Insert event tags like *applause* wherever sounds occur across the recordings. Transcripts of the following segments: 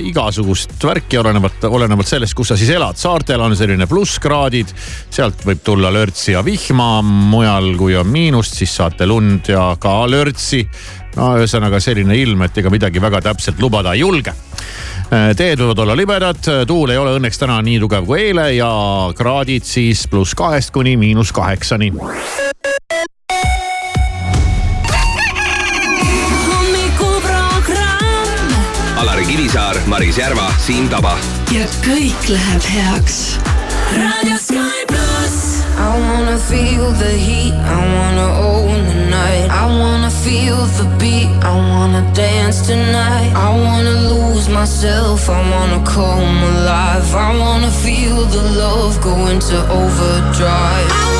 igasugust värki, olenevalt, olenevalt sellest, kus sa siis elad. saartel on selline plusskraadid, sealt võib tulla lörtsi ja vihma. mujal, kui on miinust, siis saate lund ja ka lörtsi. no ühesõnaga selline ilm, et ega midagi väga täpselt lubada ei julge teed võivad olla libedad, tuul ei ole õnneks täna nii tugev kui eile ja kraadid siis pluss kahest kuni miinus kaheksani. Alari Kivisaar, Maris Järva, Siim Taba. ja kõik läheb heaks. raadio Sky pluss. I wanna feel the heat, I wanna own the night. I wanna feel the beat, I wanna dance tonight. I wanna lose myself, I wanna come alive. I wanna feel the love go into overdrive. I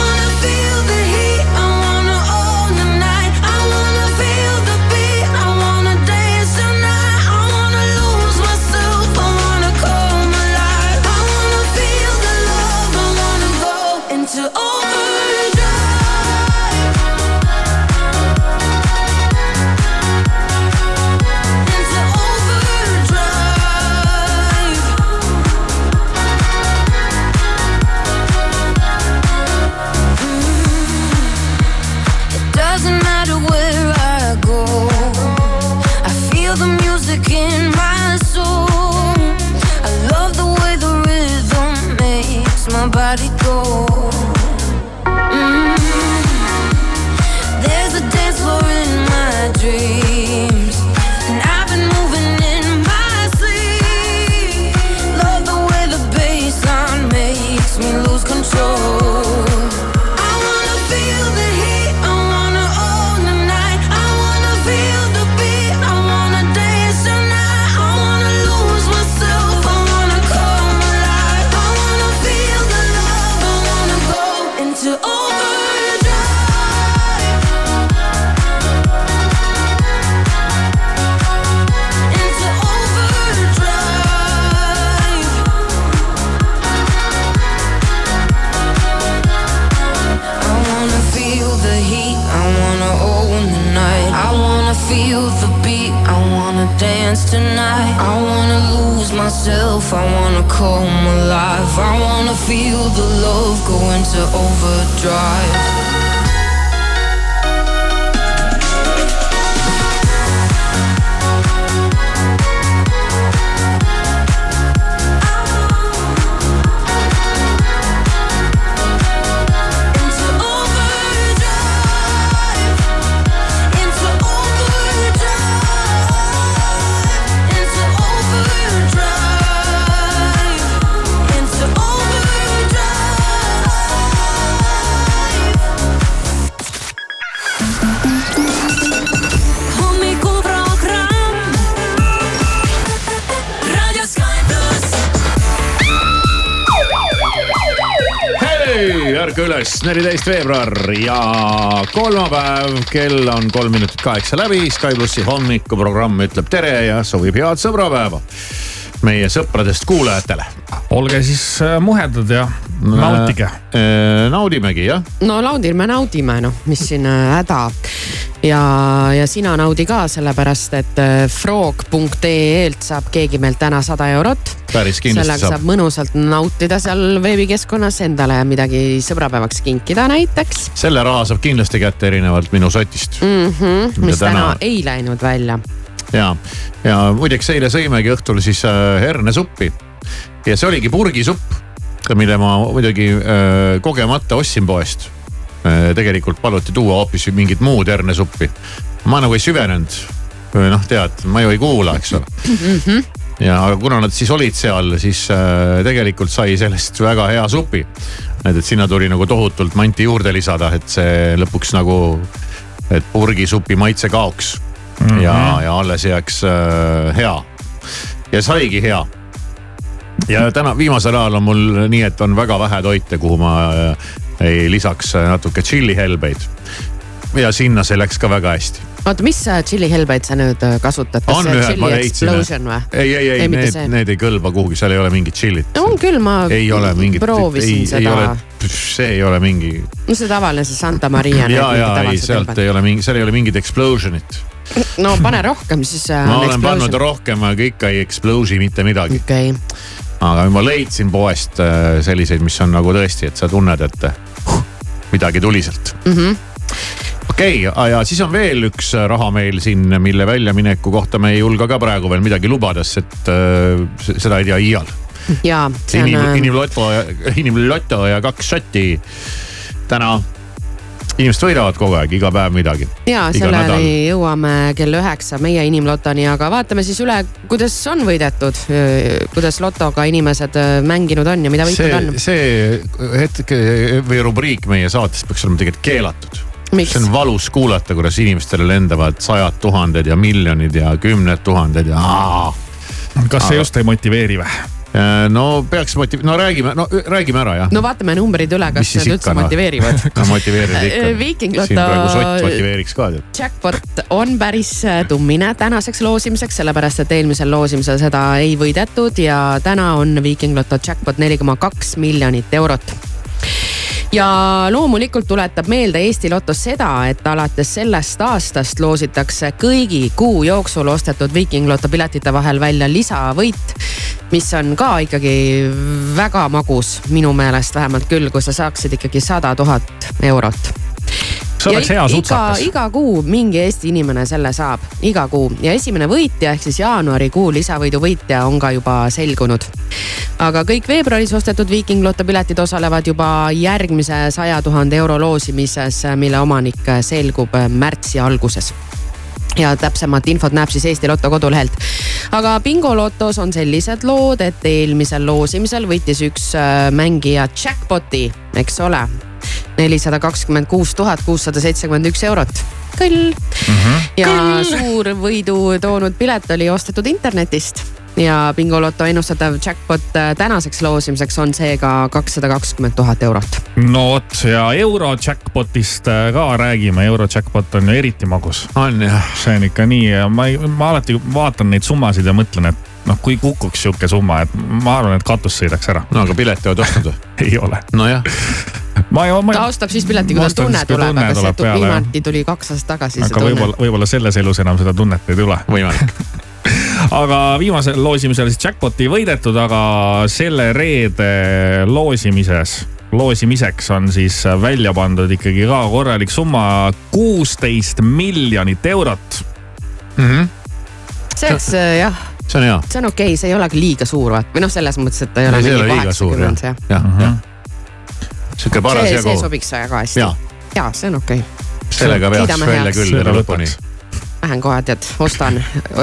neliteist veebruar ja kolmapäev, kell on kolm minutit kaheksa läbi. Sky plussi hommikuprogramm ütleb tere ja soovib head sõbrapäeva meie sõpradest kuulajatele. olge siis äh, muhedad ja nautige. naudimegi jah, no naudime, naudime noh, mis siin äh, häda. ja, ja sina naudi ka sellepärast, et äh, frog.ee-lt saab keegi meilt täna sada eurot. päris kindlasti sellega saab saab. mõnusalt nautida seal veebikeskkonnas, endale midagi sõbrapäevaks kinkida näiteks selle raha saab kindlasti kätte erinevalt minu sotist mm. -hmm, mis täna... täna- ei läinud välja. ja, ja muideks eile sõimegi õhtul siis äh, hernesuppi ja see oligi purgisupp, mille ma muidugi äh, kogemata ostsin poest. Tegelikult paluti tuua hoopis mingit muud hernesuppi. ma nagu ei süvenenud, noh tead, ma ju ei kuula, eks ole. ja aga kuna nad siis olid seal, siis äh, tegelikult sai sellest väga hea supi. et, et sinna tuli nagu tohutult manti juurde lisada, et see lõpuks nagu, et purgisupi maitse kaoks mm -hmm. ja, ja alles jääks äh, hea. ja saigi hea. ja täna viimasel ajal on mul nii, et on väga vähe toite, kuhu ma äh, lisaks äh, natuke tšillihelbeid. ja sinna see läks ka väga hästi. oota, mis äh, tšillihelbeid sa nüüd äh, kasutad? kas on ühed, ma leidsin. Explosion ei, ei, ei, need need ei kõlba kuhugi, seal ei ole mingit tšillit. on küll, ma ei ole mingit, proovisin ei, ei seda ole, see ei ole mingi. no see tavaline, see Santa Maria. ja, ja ei, sealt ei ole mingi, seal ei ole mingit explosion'it. no pane rohkem, siis. ma olen pannud rohkem, aga ikka ei explose'i mitte midagi. okei okay. Aga ma leidsin poest äh, selliseid, mis on nagu tõesti, et sa tunned, et huh, midagi tuli sealt mm. -hmm okei okay,, ja siis on veel üks raha meil siin, mille väljamineku kohta me ei julge ka praegu veel midagi lubada, sest äh, seda ei tea iial. ja, see on. inim, inimloto, inimloto ja kaks šotti täna inimesed võidavad kogu aeg, iga päev midagi. ja selleni jõuame kell üheksa meie inimlotoni, aga vaatame siis üle, kuidas on võidetud. kuidas lotoga inimesed mänginud on ja mida võitnud on. see hetk või rubriik meie saates peaks olema tegelikult keelatud. see on valus kuulata, kuidas inimestele lendavad sajad tuhanded ja miljonid ja kümned tuhanded ja. kas see just ei motiveeri või? Äh, no peaks motiv-, no räägime, no räägime ära jah. no vaatame numbrid üle, kas need üldse no? motiveerivad *laughs* no motiveerivad ikka. Äh, Viiking Loto. siin praegu sott motiveeriks ka tead. Jackpot on päris äh, tummine tänaseks loosimiseks, sellepärast et eelmisel loosimisel seda ei võidetud ja täna on Viiking Loto jackpot neli koma kaks miljonit eurot ja loomulikult tuletab meelde Eesti Lotos seda, et alates sellest aastast loositakse kõigi kuu jooksul ostetud Viiking Loto piletite vahel välja lisavõit. mis on ka ikkagi väga magus, minu meelest vähemalt küll, kui sa saaksid ikkagi sada tuhat eurot see oleks hea sutsakas. iga kuu mingi Eesti inimene selle saab, iga kuu ja esimene võitja ehk siis jaanuarikuu lisavõidu võitja on ka juba selgunud. aga kõik veebruaris ostetud Viiking Loto piletid osalevad juba järgmise saja tuhande euro loosimises, mille omanik selgub märtsi alguses ja täpsemat infot näeb siis Eesti Loto kodulehelt. aga bingolotos on sellised lood, et eelmisel loosimisel võitis üks äh, mängija jackpot'i, eks ole nelisada kakskümmend kuus tuhat kuussada seitsekümmend üks eurot. kõll mm. -hmm. ja Kõll. suur võidu toonud pilet oli ostetud internetist ja bingoloto ennustatav jackpot äh, tänaseks loosimiseks on seega kakssada kakskümmend tuhat eurot. no vot ja euro jackpot'ist äh, ka räägime, euro jackpot on ju eriti magus. on jah. see on ikka nii, ma, ma alati vaatan neid summasid ja mõtlen, et noh, kui kukuks sihuke summa, et ma arvan, et katus sõidaks ära. no aga pileti oled ostnud või? *laughs* ei ole. nojah ma ei, ma ei. ta ostab siis pileti, kui tal tunne tuleb, aga see viimati tuli kaks aastat tagasi. aga võib-olla, võib-olla selles elus enam seda tunnet ei tule. võimalik *laughs* aga viimasel loosimisel siis jackpot'i ei võidetud, aga selle reede loosimises loosimiseks on siis välja pandud ikkagi ka korralik summa, kuusteist miljonit eurot mm. -hmm. see oleks jah see on hea. see on okei okay,, see ei ole ka liiga suur vaat või noh, selles mõttes, et ta ei ole mingi kaheksakümmend jah. jah, jah sihuke paras jagu. see sobiks väga hästi. ja, ja, see on okei okay.. sellega peaks välja küll lõpuni Lähen kohe tead, ostan,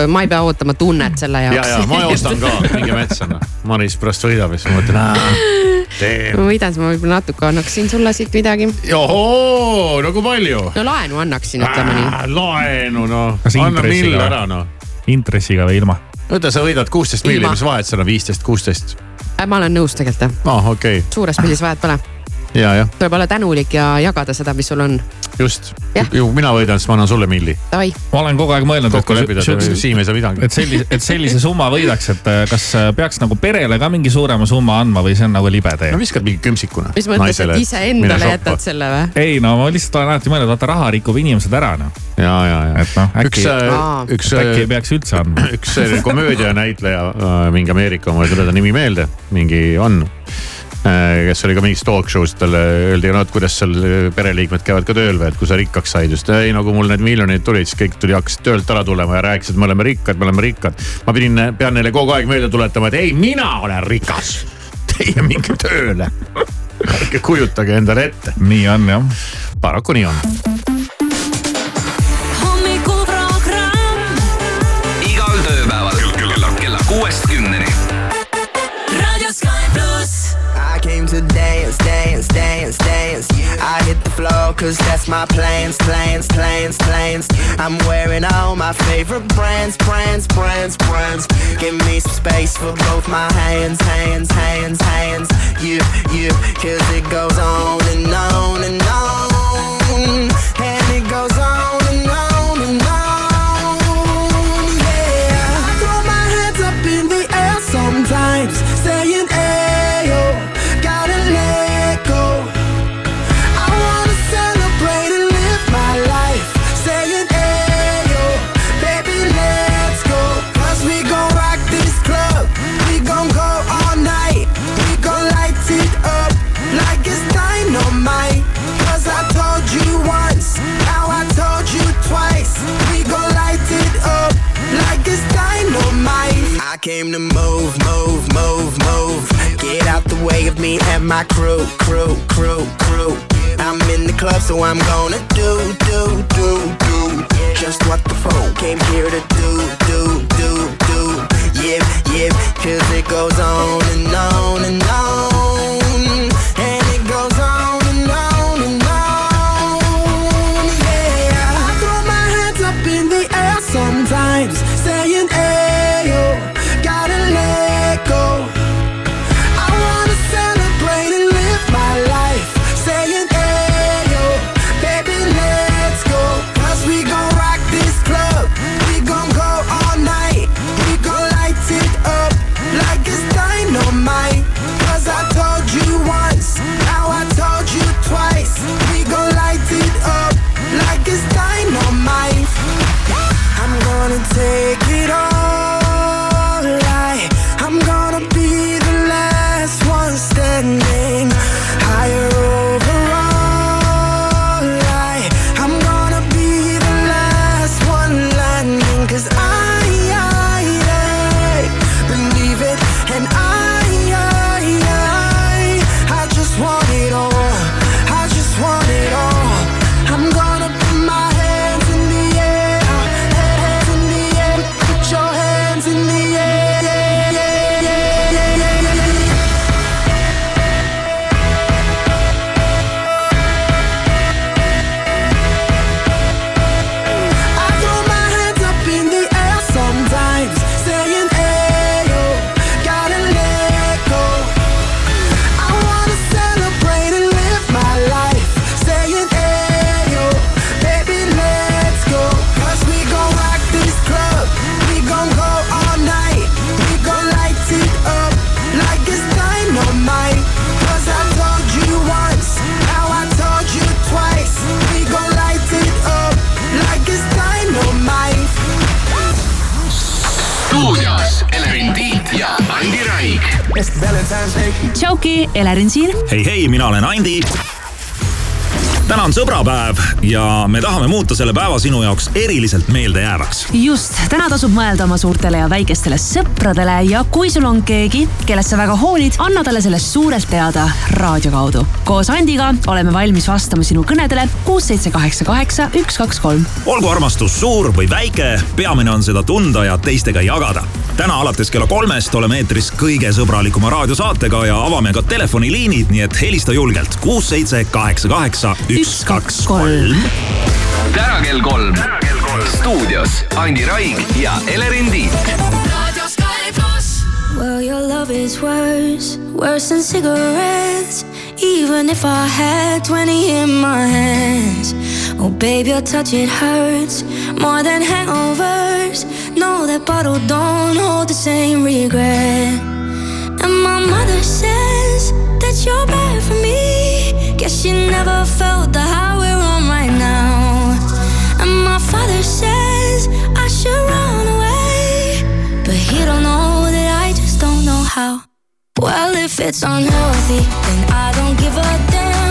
ma ei pea ootama tunnet selle jaoks. ja, ja ma ostan ka, *laughs* minge metsa noh. Maris pärast võidab ja siis ma mõtlen. ma võidan, siis ma võib-olla natuke annaksin sulle siit midagi. johoo, no kui palju? no laenu annaksin, ütleme nii. laenu noh, anna mill ära noh. intressiga või ilma? oota, sa võidad kuusteist milli, mis vahet seal on, viisteist, kuusteist? Äh, ma olen nõus tegelikult jah. aa oh,, okei okay.. suures pildis vahet pole tuleb olla tänulik ja jagada seda, mis sul on. just, ju mina võidan, siis ma annan sulle milli. ma olen kogu aeg mõelnud, et kui Siim ei saa midagi. et sellise, et sellise summa võidaks, et äh, kas äh, peaks nagu perele ka mingi suurema summa andma või see on nagu libe tee? no viskad mingi kümsikuna. mis mõttes, et iseendale jätad selle või? ei no ma lihtsalt olen alati mõelnud, vaata raha rikub inimesed ära noh. ja, ja, ja. et noh, äkki, üks, äkki ei peaks üldse andma. üks komöödianäitleja, mingi Ameerika, mul ei tule ta nimi meelde, mingi on Äh, kes oli ka mingis talk show's, talle öeldi, no et kuidas seal pereliikmed käivad ka tööl või, et kui sa rikkaks said just. ei no kui mul need miljonid tulid, siis kõik tuli, hakkasid töölt ära tulema ja rääkisid, me oleme rikkad, me oleme rikkad. ma pidin, pean neile kogu aeg meelde tuletama, et ei, mina olen rikas. Teie minge tööle. *laughs* ärge kujutage endale ette. nii on jah. paraku nii on to dance, dance, dance, dance. I hit the floor cause that's my plans, plans, plans, plans. I'm wearing all my favorite brands, brands, brands, brands. Give me some space for both my hands, hands, hands, hands. You, you, cause it goes on and on and on. And it goes on on and my crew, crew, crew, crew. I'm in the club, so I'm gonna do, do, do, do. Just what the phone came here to do, do, do, do. Yip, yip, cause it goes on and on and on. Elerin siin. hei, hei, mina olen Andi. täna on sõbrapäev ja me tahame muuta selle päeva sinu jaoks eriliselt meeldejäävaks. just, täna tasub mõelda oma suurtele ja väikestele sõpradele ja kui sul on keegi, kellest sa väga hoolid, anna talle sellest suurelt teada raadio kaudu. koos Andiga oleme valmis vastama sinu kõnedele kuus, seitse, kaheksa, kaheksa, üks, kaks, kolm. olgu armastus suur või väike, peamine on seda tunda ja teistega jagada. Täna alates kella kolmest oleme eetris kõige sõbralikuma raadiosaatega ja avame ka telefoniliinid, nii et helista julgelt kuus, seitse, kaheksa, kaheksa, üks, kaks, kolm. täna kell kolm. stuudios Andi Raig ja Elerin Tiit. Well, your love is worse, worse than cigarettes. Even if I had 20 in my hands. Oh, babe, your touch, it hurts more than hangovers. No, that bottle don't hold the same regret. And my mother says that you're bad for me. Guess she never felt the high we're on right now. And my father says I should run away. But he don't know that I just don't know how. Well, if it's unhealthy, then I don't give a damn.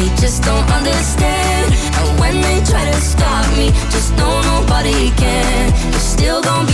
they just don't understand. And when they try to stop me, just know nobody can. You're still gonna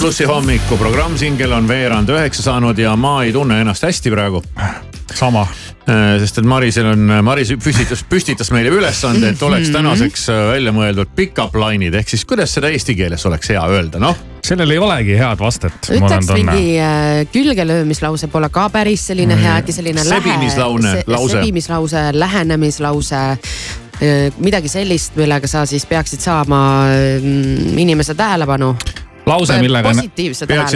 plussi hommikuprogramm, siin kell on veerand üheksa saanud ja ma ei tunne ennast hästi praegu. sama. sest et Marisel on, Maris püstitas, püstitas meile ülesande, et oleks tänaseks äh, välja mõeldud pick-up line'id ehk siis kuidas seda eesti keeles oleks hea öelda, noh sellel ei olegi head vastet. ütleks mingi äh, külgelöömislause pole ka päris selline mm. hea, äkki selline. sebimislaune lähe, lause. sebimislause, lähenemislause äh, midagi sellist, millega sa siis peaksid saama mm, inimese tähelepanu. Lause, millega.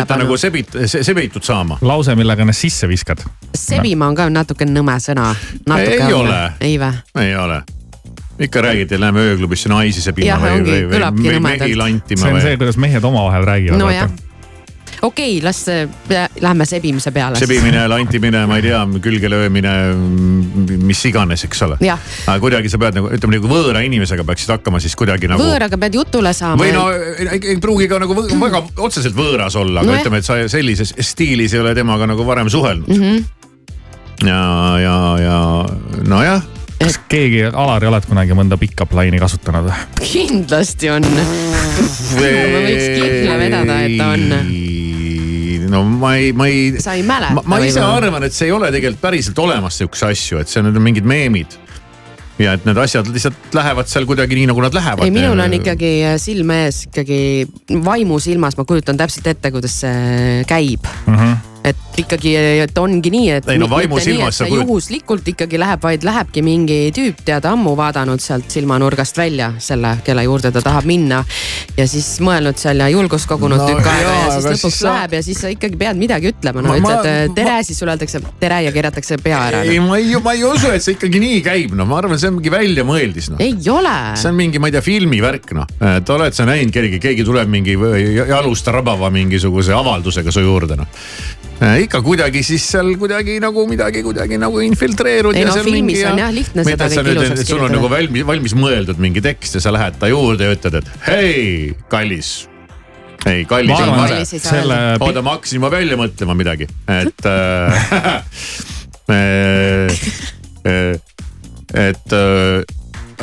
ta nagu sebit-, sebitud saama. lause, millega ennast sisse viskad. sebima on ka natuke nõme sõna. ei ole. ei vä? ei ole ikka räägite, lähme ööklubisse naisi sebima või, või, või mehi lantima. see on see, kuidas mehed omavahel räägivad. nojah okei okay,, las lähme sebimise peale. sebimine, lantimine, ma ei tea, külge löömine, mis iganes, eks ole. aga kuidagi sa pead nagu ütleme nagu võõra inimesega peaksid hakkama siis kuidagi nagu. võõraga pead jutule saama. või no ei pruugi ka nagu väga otseselt võõras olla, aga no ütleme, et sa sellises stiilis ei ole temaga nagu varem suhelnud mm. -hmm. ja, ja, ja nojah kas keegi, Alari, oled kunagi mõnda pick-up line'i kasutanud? kindlasti on. *laughs* ma võiks kihla vedada, et on no ma ei, ma ei. sa ei mäleta. ma, ma ise arvan, et see ei ole tegelikult päriselt olemas sihukese asju, et see on mingid meemid ja et need asjad lihtsalt lähevad seal kuidagi nii, nagu nad lähevad. ei, minul on ikkagi silme ees ikkagi vaimusilmas, ma kujutan täpselt ette, kuidas see käib mm. -hmm et ikkagi, et ongi nii, et. ei no vaimusilmas sa kujut-. juhuslikult ikkagi läheb, vaid lähebki mingi tüüp, tead ammu vaadanud sealt silmanurgast välja selle, kelle juurde ta tahab minna. ja siis mõelnud seal ja julgust kogunud no, tükk aega ja siis lõpuks sa... läheb ja siis sa ikkagi pead midagi ütlema, no ma, ütled tere ma..., siis sulle öeldakse tere ja keeratakse pea ära. ei, ma ei, ma ei usu, et see ikkagi nii käib, no ma arvan, see on mingi väljamõeldis noh. ei ole. see on mingi, ma ei tea, filmivärk noh, et oled sa näinud keegi, keegi tuleb mingi jalust rabava mingisuguse avaldusega su juurde noh ikka kuidagi siis seal kuidagi nagu midagi kuidagi nagu infiltreerud. ei no filmis mingi, on jah lihtne seda kõik ilusaks kirjutada. sul on nagu valmis, valmis mõeldud mingi tekst ja sa lähed ta juurde ja ütled, et hei, kallis ei, kallis on vale. Selle... oota, ma hakkasin juba välja mõtlema midagi, et *laughs* *laughs* äh, äh, et äh,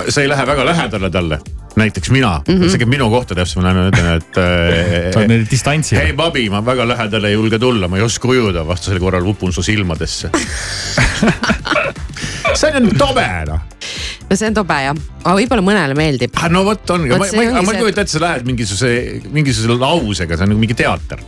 sa ei lähe väga lähedale talle näiteks mina mm, -hmm. isegi minu kohta täpselt ma lähen ütlen, et *laughs* äh,. sa oled nüüd distantsil. hei Babi, ma väga lähedale ei julge tulla, ma ei oska ujuda, vastasel korral upun su silmadesse *laughs* see on tobe noh no see on tobe jah, aga võib-olla mõnele meeldib. Ah, no vot ongi, ma, ma, ma ei kujuta ette, sa lähed mingisuguse, mingisuguse lausega, see on nagu mingi teater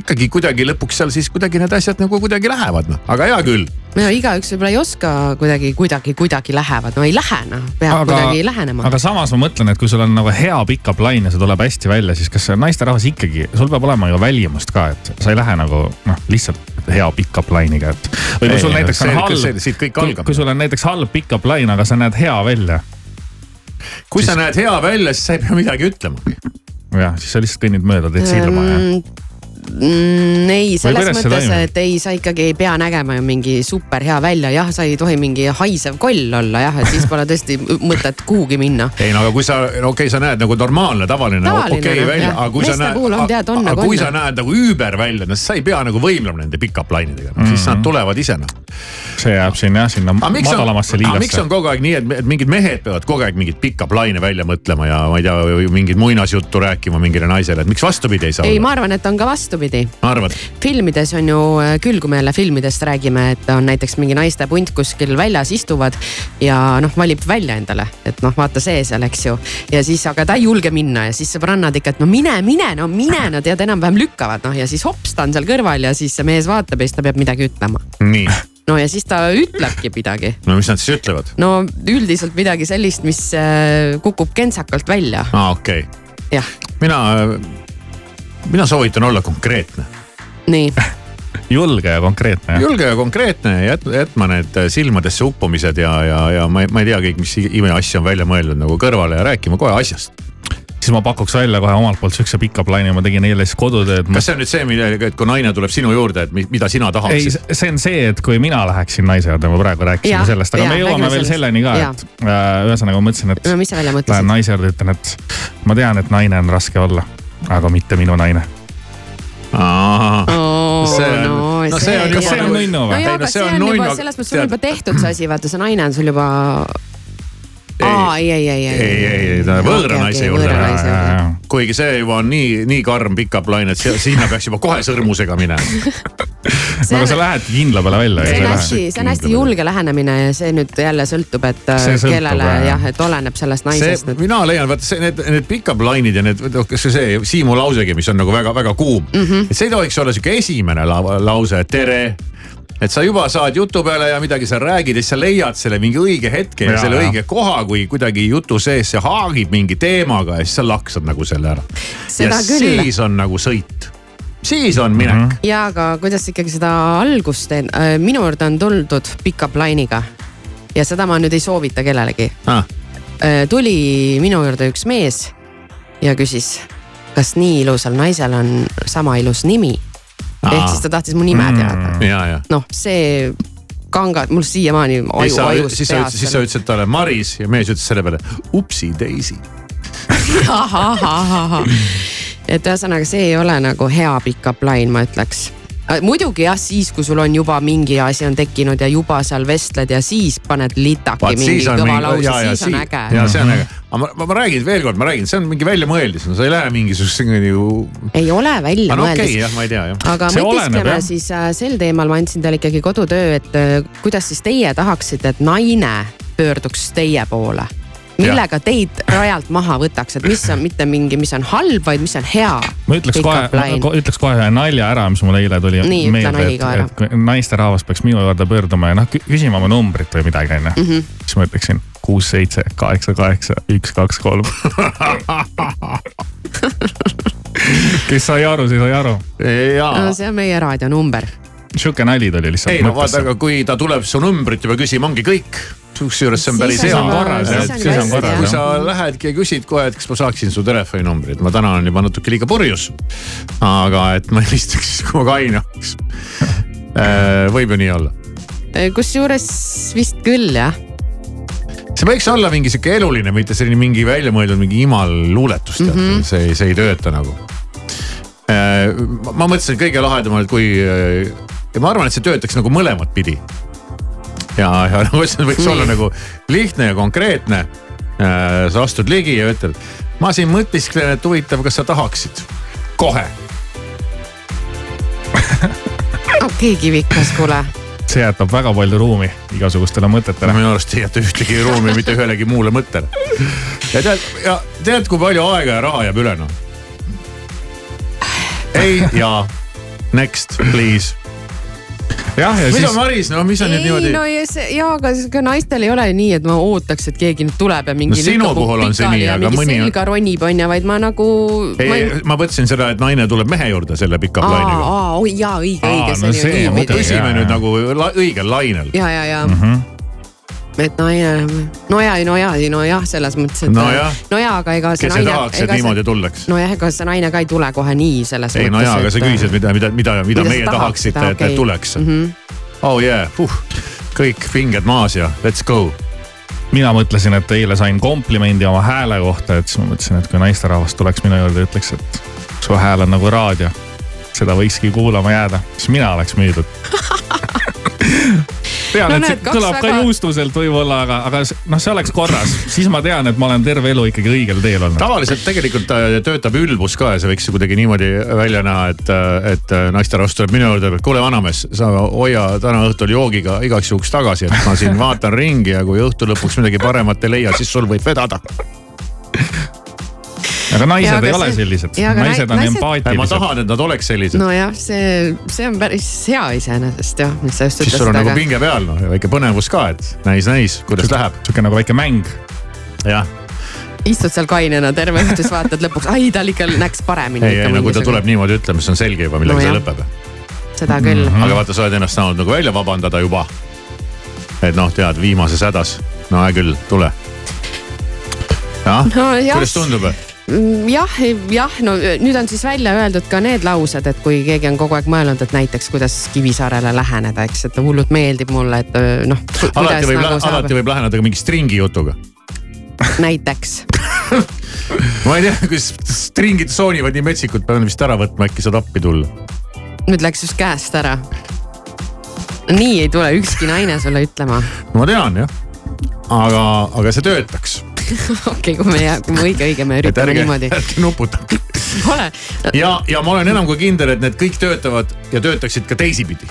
ikkagi kuidagi lõpuks seal siis kuidagi need asjad nagu kuidagi lähevad noh, aga hea küll. no igaüks võib-olla ei oska kuidagi, kuidagi, kuidagi lähevad, no ei lähe noh, peab aga, kuidagi lähenema. aga samas ma mõtlen, et kui sul on nagu hea pick-up line ja see tuleb hästi välja, siis kas naisterahvas ikkagi, sul peab olema ju välimust ka, et sa ei lähe nagu noh, lihtsalt hea pick-up line'iga, et. või kui sul näiteks on halb, kui, kui sul on näiteks halb pick-up line, aga sa näed hea välja. kui siis... sa näed hea välja, siis sa ei pea midagi ütlemagi jah, siis sa lihtsalt kõnnid mööda, teed silma ja mm, ei, selles mõttes, et ei, sa ikkagi ei pea nägema ju mingi super hea välja, jah, sa ei tohi mingi haisev koll olla jah, et siis pole tõesti mõtet kuhugi minna. ei no aga kui sa, okei okay,, sa näed nagu normaalne, tavaline, tavaline okei okay, välja, aga kui sa näed, aga nagu kui sa näed nagu üüber välja, no siis sa ei pea nagu võimlema nende pick-up line idega no,, mm -hmm. siis nad mhm. tulevad ise noh. see jääb siin jah, sinna madalamasse liigasse. miks on kogu aeg nii, et mingid mehed peavad kogu aeg mingit pick-up line'e välja mõtlema ja ma ei tea, mingit muinasjuttu rääkima mingile naisele, et miks vastupidi ei saa? ei, ma arvan, et on ka vastupidi vastupidi. filmides on ju äh, küll, kui me jälle filmidest räägime, et on näiteks mingi naiste punt kuskil väljas istuvad ja noh, valib välja endale, et noh, vaata see seal, eks ju. ja siis, aga ta ei julge minna ja siis sõbrannad ikka, et no mine, mine, no mine, no tead, enam-vähem lükkavad noh ja siis hops, ta on seal kõrval ja siis see mees vaatab ja siis ta peab midagi ütlema. nii no ja siis ta ütlebki midagi. no mis nad siis ütlevad? no üldiselt midagi sellist, mis äh, kukub kentsakalt välja. aa, okei okay.. mina mina soovitan olla konkreetne. nii *laughs* julge ja konkreetne. julge ja konkreetne ja jätma need silmadesse uppumised ja, ja, ja ma ei, ma ei tea kõik, mis imeasju on välja mõeldud nagu kõrvale ja rääkima kohe asjast siis ma pakuks välja kohe omalt poolt siukse pika plaani, ma tegin eile siis kodutööd. kas see on nüüd see, millega, et kui naine tuleb sinu juurde, et mida sina tahaksid? ei, see on see, et kui mina läheksin naise juurde, ma praegu rääkisin sellest, aga ja, me jõuame veel sellest. selleni ka, et äh, ühesõnaga ma mõtlesin, et no,. Lähen naise juurde, ütlen, et ma tean, et naine on raske olla aga mitte minu naine. Oh, see on no,, no see on, kas see on nunnu või? no jaa, aga see on, on juba selles mõttes sul on juba tehtud see asi, vaata see naine on sul juba aa, ei, ei, ei, ei, ei, ei ta võõra naise juurde võõra läheb naise juurde.. kuigi see juba on nii, nii karm pickup line, et si- sinna peaks juba kohe sõrmusega minema. *laughs* aga sa, lähed kindla peale välja. see on hästi, see on hästi julge lähenemine ja see nüüd jälle sõltub, et äh, sõltub, kellele jah. jah, et oleneb sellest naisest, mina leian, vaata see, need, need pickup line'id ja need, kas see, see Siimu lausegi, mis on nagu väga-väga kuum mm. -hmm. et see ei tohiks olla sihuke esimene la lause, et tere et sa juba saad jutu peale ja midagi sa räägid ja siis sa leiad selle mingi õige hetke ja, Ja, selle ja. õige koha, kui kuidagi jutu sees see haagib mingi teemaga ja siis sa laksad nagu selle ära. Seda ja küll. siis on nagu sõit, siis on minek mm. -hmm. ja aga kuidas ikkagi seda algust teen, minu juurde on tuldud pickup line'iga ja seda ma nüüd ei soovita kellelegi. Ah, tuli minu juurde üks mees ja küsis, kas nii ilusal naisel on sama ilus nimi. ehk Aa. siis ta tahtis mu nime teada. ja, ja. noh, see kangad mul siiamaani aju, ajus siis sa ütlesid, siis sa peas. ütlesid talle Maris ja mees ütles selle peale upsi daisy. *laughs* et ühesõnaga, see ei ole nagu hea pickup line, ma ütleks muidugi jah, siis kui sul on juba mingi asi on tekkinud ja juba seal vestled ja siis paned litaki vaat mingi siis kõva mingi, lause, ja, ja siis on äge. ja see on äge. aga ma, ma, ma räägin veel kord, ma räägin, see on mingi väljamõeldis, no sa ei lähe mingisuguse ju. ei ole välja no okei okay,, jah, ma ei tea jah. aga mõtiskleme siis äh, sel teemal, ma andsin teile ikkagi kodutöö, et äh, kuidas siis teie tahaksite, et naine pöörduks teie poole. Millega teid rajalt maha võtaks, et mis on mitte mingi, mis on halb, vaid mis on hea. ma ütleks kohe, ütleks kohe ühe nalja ära, mis mul eile tuli Nii, ütle meelde, nali et, ka ära. et naisterahvas peaks minu juurde pöörduma ja noh kü- küsima oma numbrit või midagi onju mm. -hmm. siis ma ütleksin kuus, seitse, kaheksa, kaheksa, üks, kaks, kolm. *laughs* kes sai aru, see sai aru. jaa. see on meie raadionumber. sihuke nali tuli lihtsalt. ei no vaata, aga kui ta tuleb su numbrit juba küsima, ongi kõik. Kusjuures see on Siis päris on hea siis on korras, kui sa lähedki ja küsid kohe, et kas ma saaksin su telefoninumbrit, ma täna olen juba natuke liiga purjus. aga et ma *laughs* helistaks siis, kui ma kaine oleks. võib ju nii olla. kusjuures vist küll jah. see võiks olla mingi sihuke eluline, mitte selline mingi väljamõeldud mingi imal luuletus tead mm, -hmm. see, see ei tööta nagu. ma mõtlesin kõige lahedamalt, kui ja ma arvan, et see töötaks nagu mõlemat pidi. ja, ja nagu ütlesin, võiks olla nagu lihtne ja konkreetne. sa astud ligi ja ütled, ma siin mõtisklen, et huvitav, kas sa tahaksid kohe. *laughs* okei, kivikas, kuule. see jätab väga palju ruumi igasugustele mõtetele. minu arust ei jäta ühtegi ruumi mitte ühelegi muule mõttele. ja tead, ja tead, kui palju aega ja raha jääb üle noh. ei ja next please. jah, ja mida siis Maris, no mis on nüüd ei niimoodi no ja see ja aga ega naistel ei ole nii, et ma ootaks, et keegi nüüd tuleb ja mingi. No sinu puhul on see nii, aga mõni on- selga ronib on ju, vaid ma nagu. ei, ma mõtlesin seda, et naine tuleb mehe juurde selle pika aa, plaaniga. aa, oi jaa, õige, Aa, õige, no see on see on püsime jaa, nüüd nagu la, õigel lainel. ja, ja, ja mm. -hmm. Et naine, no ja, no ja, no jah, selles mõttes, et Nojah. no ja, aga ega see kes ei tahaks, et niimoodi tuldaks? nojah, ega see naine ka ei tule kohe nii selles ei mõttes. no jaa, aga sa küsisid, mida, mida, mida, mida Mida meie tahaksid, tahaksite, aa, et, et tuleks mm. -hmm. oh yeah, kõik pinged maas ja let's go. mina mõtlesin, et eile sain komplimendi oma hääle kohta, et siis ma mõtlesin, et kui naisterahvas tuleks minu juurde ja ütleks, et su hääl on nagu raadio. seda võikski kuulama jääda, siis mina oleks müüdud. *laughs* tean No et see kõlab väga... ka juustuselt võib-olla, aga, aga noh, see oleks korras, siis ma tean, et ma olen terve elu ikkagi õigel teel olnud. tavaliselt tegelikult äh, töötab ülbus ka ja see võiks kuidagi niimoodi välja näha, et, et äh, naisterahvas tuleb minu juurde, et kuule, vanamees, sa hoia täna õhtul joogiga igaks juhuks tagasi, et ma siin vaatan ringi ja kui õhtu lõpuks midagi paremat ei leia, siis sul võib vedada. Aga naised Jaa, aga ei ole see- sellised, jaa, aga naised nai- on naised- ma empaatilised. tahan, et nad oleks sellised no,. nojah, see, see on päris hea iseenesest jah, mis sa just siis sul ütlesid, on nagu aga pinge peal noh ja väike põnevus ka, et näis, näis, kuidas läheb. sihuke nagu väike mäng. jah, istud seal kainena terve õhtu, siis vaatad lõpuks, ai tal ikka läks paremini. ei, ei no kui ta tuleb niimoodi ütlema, siis on selge juba, millega No see lõpeb. seda küll mm. aga vaata, sa oled ennast saanud nagu välja vabandada juba. et noh, tead viimases hädas, no hea küll, tule. jah No jah. kuidas tundub? -hmm. jah, jah, no nüüd on siis välja öeldud ka need laused, et kui keegi on kogu aeg mõelnud, et näiteks kuidas Kivisaarele läheneda, eks, et hullult meeldib mulle, et noh. alati võib, alati võib läheneda ka mingi stringi jutuga. näiteks, *laughs* ma ei tea, kus stringid soonivad nii metsikult, pean vist ära võtma, äkki saad appi tulla. nüüd läks just käest ära. nii ei tule ükski naine sulle ütlema. ma tean jah, aga, aga see töötaks. *laughs* okei, kui me, kui me õige, õige, me üritame niimoodi. *laughs* ärge nuputage. Pole. ja, ja ma olen enam kui kindel, et need kõik töötavad ja töötaksid ka teisipidi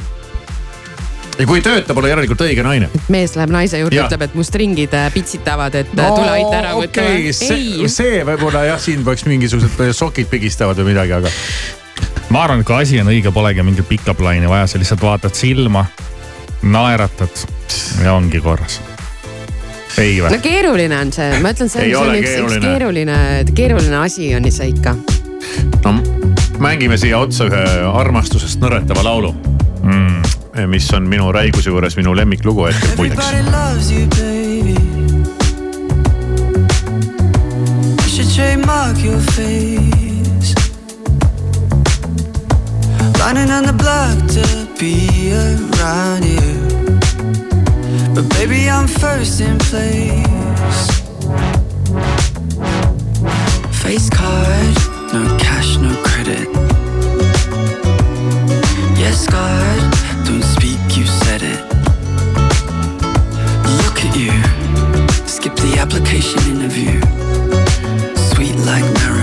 ja kui ei tööta, pole järelikult õige naine. mees läheb naise juurde, ütleb, et mu stringid äh, pitsitavad, et no, tule aita ära võtta okay,. see, see võib-olla jah, siin peaks mingisugused sokid pigistavad või midagi, aga. ma arvan, et kui asi on õige, polegi mingit pika plaani vaja, sa lihtsalt vaatad silma, naeratad ja ongi korras? No keeruline on see, ma ütlen, see, on üks, üks keeruline, keeruline asi on see ikka. no mängime siia otsa ühe armastusest nõretava laulu mm mis on minu Räiguse juures minu lemmiklugu hetkel muideks. trademark your face. Lining on the block to be around you. But baby, I'm first in place. Face card, no cash, no credit. Yes, card. Don't speak, you said it. Look at you. Skip the application interview. Sweet like Marabou.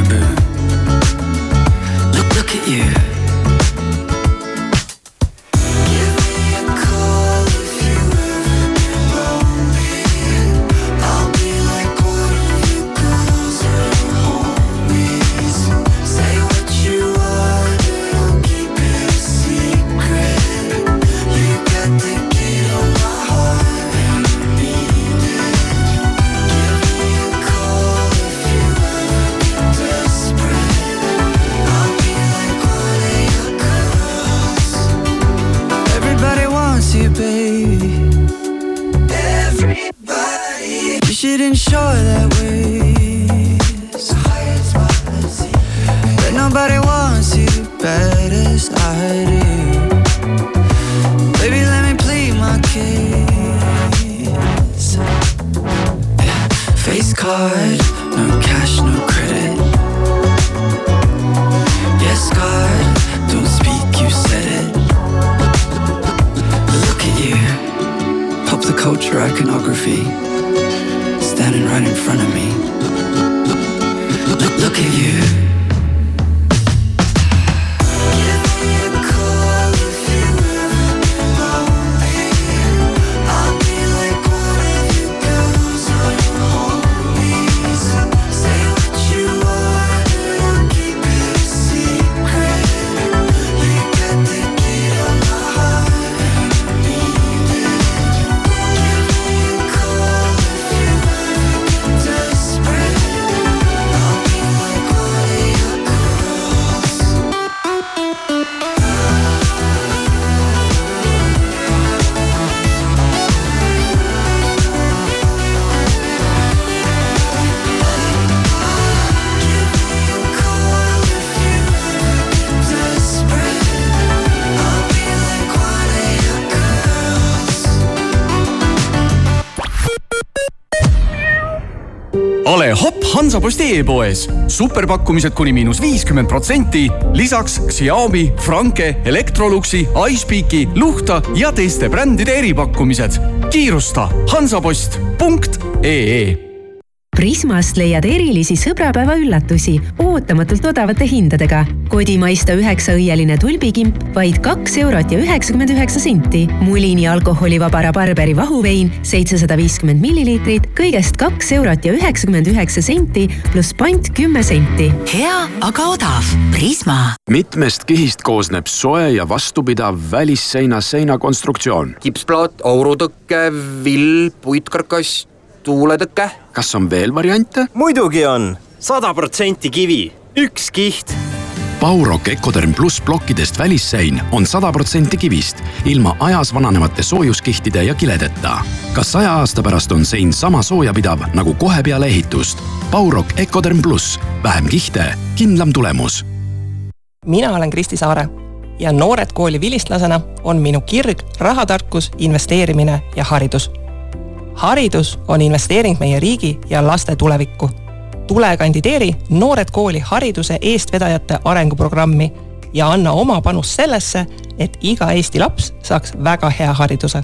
Hansaposti e-poes. superpakkumised kuni miinus viiskümmend protsenti. lisaks Xiaomi, Franke, Electroluxi, iSpeaki, Luhta ja teiste brändide eripakkumised. kiirusta hansapost.ee Prismast leiad erilisi sõbrapäeva üllatusi ootamatult odavate hindadega. kodimaiste üheksaõieline tulbikimp vaid kaks eurot ja üheksakümmend üheksa senti. Mulini alkoholivaba rabarberi vahuvein seitsesada viiskümmend milliliitrit, kõigest kaks eurot ja üheksakümmend üheksa senti pluss pant kümme senti. hea, aga odav. Prisma. mitmest kihist koosneb soe ja vastupidav välisseina seinakonstruktsioon? kipsplaat, aurutõke, vill, puitkarkass tuuletõke. kas on veel variante? muidugi on, sada protsenti kivi, üks kiht. Baurok Ecoderm pluss plokkidest välissein on sada protsenti kivist, ilma ajas vananevate soojuskihtide ja kiledeta. kas saja aasta pärast on sein sama soojapidav nagu kohe peale ehitust? Baurok Ecoderm pluss, vähem kihte, kindlam tulemus. mina olen Kristi Saare ja Noored Kooli vilistlasena on minu kirg rahatarkus, investeerimine ja haridus haridus on investeering meie riigi ja laste tulevikku. tule kandideeri Noored Kooli hariduse eestvedajate arenguprogrammi ja anna oma panus sellesse, et iga Eesti laps saaks väga hea hariduse.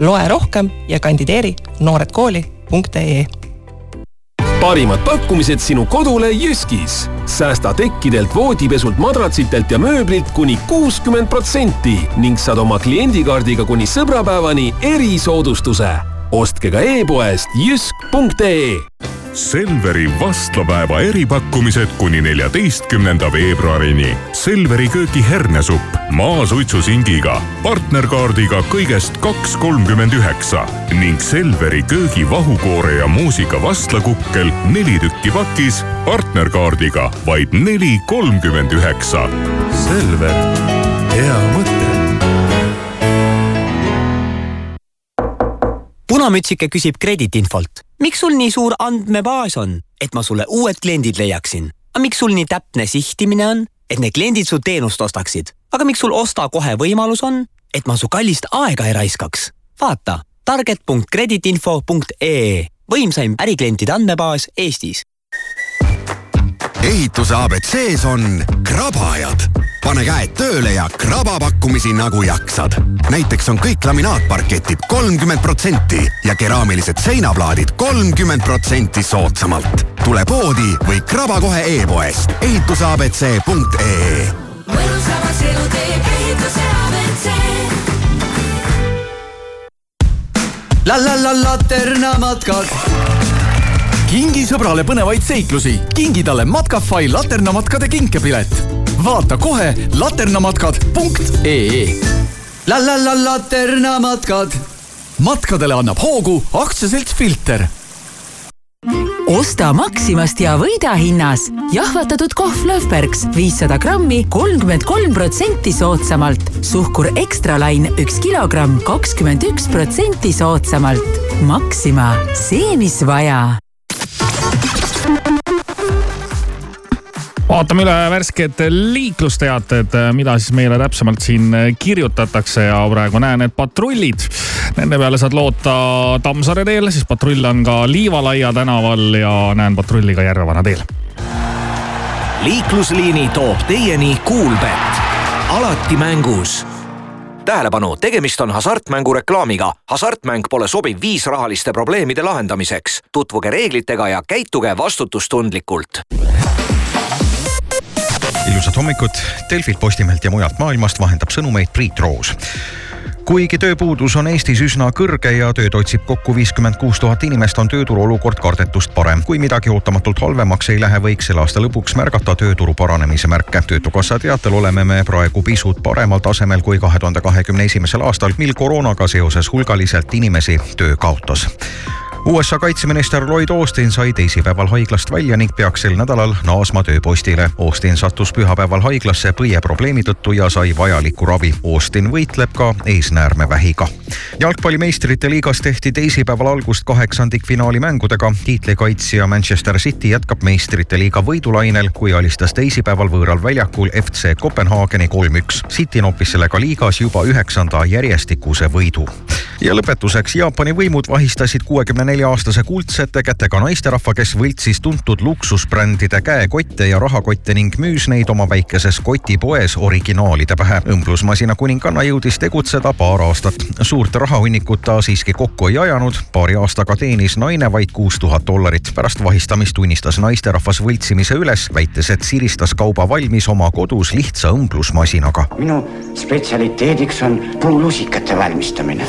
loe rohkem ja kandideeri nooredkooli.ee parimad pakkumised sinu kodule Jyskis. säästa tekkidelt, voodipesult, madratsitelt ja mööblilt kuni kuuskümmend protsenti ning saad oma kliendikaardiga kuni sõbrapäevani erisoodustuse. Ostke ka e-poest jysk.ee Selveri vastlapäeva eripakkumised kuni neljateistkümnenda veebruarini. Selveri köögi hernesupp maasuitsusingiga, partnerkaardiga kõigest kaks kolmkümmend üheksa ning Selveri köögi vahukoore ja muusika vastlakukkel neli tükki pakis, partnerkaardiga vaid neli kolmkümmend üheksa. Selver, hea mõte punamütsike küsib krediitinfolt. miks sul nii suur andmebaas on, et ma sulle uued kliendid leiaksin? aga miks sul nii täpne sihtimine on, et need kliendid su teenust ostaksid? aga miks sul osta kohe võimalus on, et ma su kallist aega ei raiskaks? vaata target.kreditinfo.ee, võimsaim äriklientide andmebaas Eestis ehituse abc-s on krabajad. pane käed tööle ja kraba pakkumisi nagu jaksad. näiteks on kõik laminaatparketid kolmkümmend protsenti ja keraamilised seinaplaadid kolmkümmend protsenti soodsamalt. tule poodi või kraba kohe e-poest ehituseabc.ee. mõnusamaks elu teeb ehituse abc. la la la laternamatkad kingi sõbrale põnevaid seiklusi, kingi talle Matkafai laternamatkade kinkepilet. vaata kohe laternamatkad.ee. la la la laternamatkad. matkadele annab hoogu aktsiaselts Filter osta Maximast ja võida hinnas. jahvatatud kohv Löfbergs viissada grammi, kolmkümmend kolm protsenti soodsamalt. suhkur Extra Line üks kilogramm, kakskümmend üks protsenti soodsamalt. Maxima, see, mis vaja vaatame üle värsked liiklusteated, mida siis meile täpsemalt siin kirjutatakse ja praegu näen, et patrullid, nende peale saad loota Tammsaare teel, siis patrull on ka Liivalaia tänaval ja näen patrulli ka Järvevana teel. liiklusliini toob teieni Kuulbett, alati mängus tähelepanu, tegemist on hasartmängu reklaamiga. hasartmäng pole sobiv viis rahaliste probleemide lahendamiseks. tutvuge reeglitega ja käituge vastutustundlikult ilusat hommikut, Delfilt, Postimehelt ja mujalt maailmast vahendab sõnumeid Priit Roos kuigi tööpuudus on Eestis üsna kõrge ja tööd otsib kokku viiskümmend kuus tuhat inimest, on tööturu olukord kardetust parem. kui midagi ootamatult halvemaks ei lähe, võiks selle aasta lõpuks märgata tööturu paranemise märke. töötukassa teatel oleme me praegu pisut paremal tasemel kui kahe tuhande kahekümne esimesel aastal, mil koroonaga seoses hulgaliselt inimesi töö kaotas USA kaitseminister Lloyd Austin sai teisipäeval haiglast välja ning peaks sel nädalal naasma tööpostile. Austin sattus pühapäeval haiglasse põieprobleemi tõttu ja sai vajalikku ravi. Austin võitleb ka eesnäärmevähiga. jalgpalli meistrite liigas tehti teisipäeval algust kaheksandikfinaali mängudega. tiitlikaitsja Manchester City jätkab meistrite liiga võidulainel, kui alistas teisipäeval võõral väljakul FC Kopenhaageni kolm-üks. City noppis sellega liigas juba üheksanda järjestikuse võidu. ja lõpetuseks Jaapani võimud vahistasid kuuekümne nelja-aastase kuldsete kätega naisterahva, kes võltsis tuntud luksusbrändide käekotte ja rahakotte ning müüs neid oma väikeses kotipoes originaalide pähe. õmblusmasina kuninganna jõudis tegutseda paar aastat. suurt rahahunnikut ta siiski kokku ei ajanud. paari aastaga teenis naine vaid kuus tuhat dollarit. pärast vahistamist tunnistas naisterahvas võltsimise üles, väites, et siristas kauba valmis oma kodus lihtsa õmblusmasinaga. minu spetsialiteediks on puulusikate valmistamine.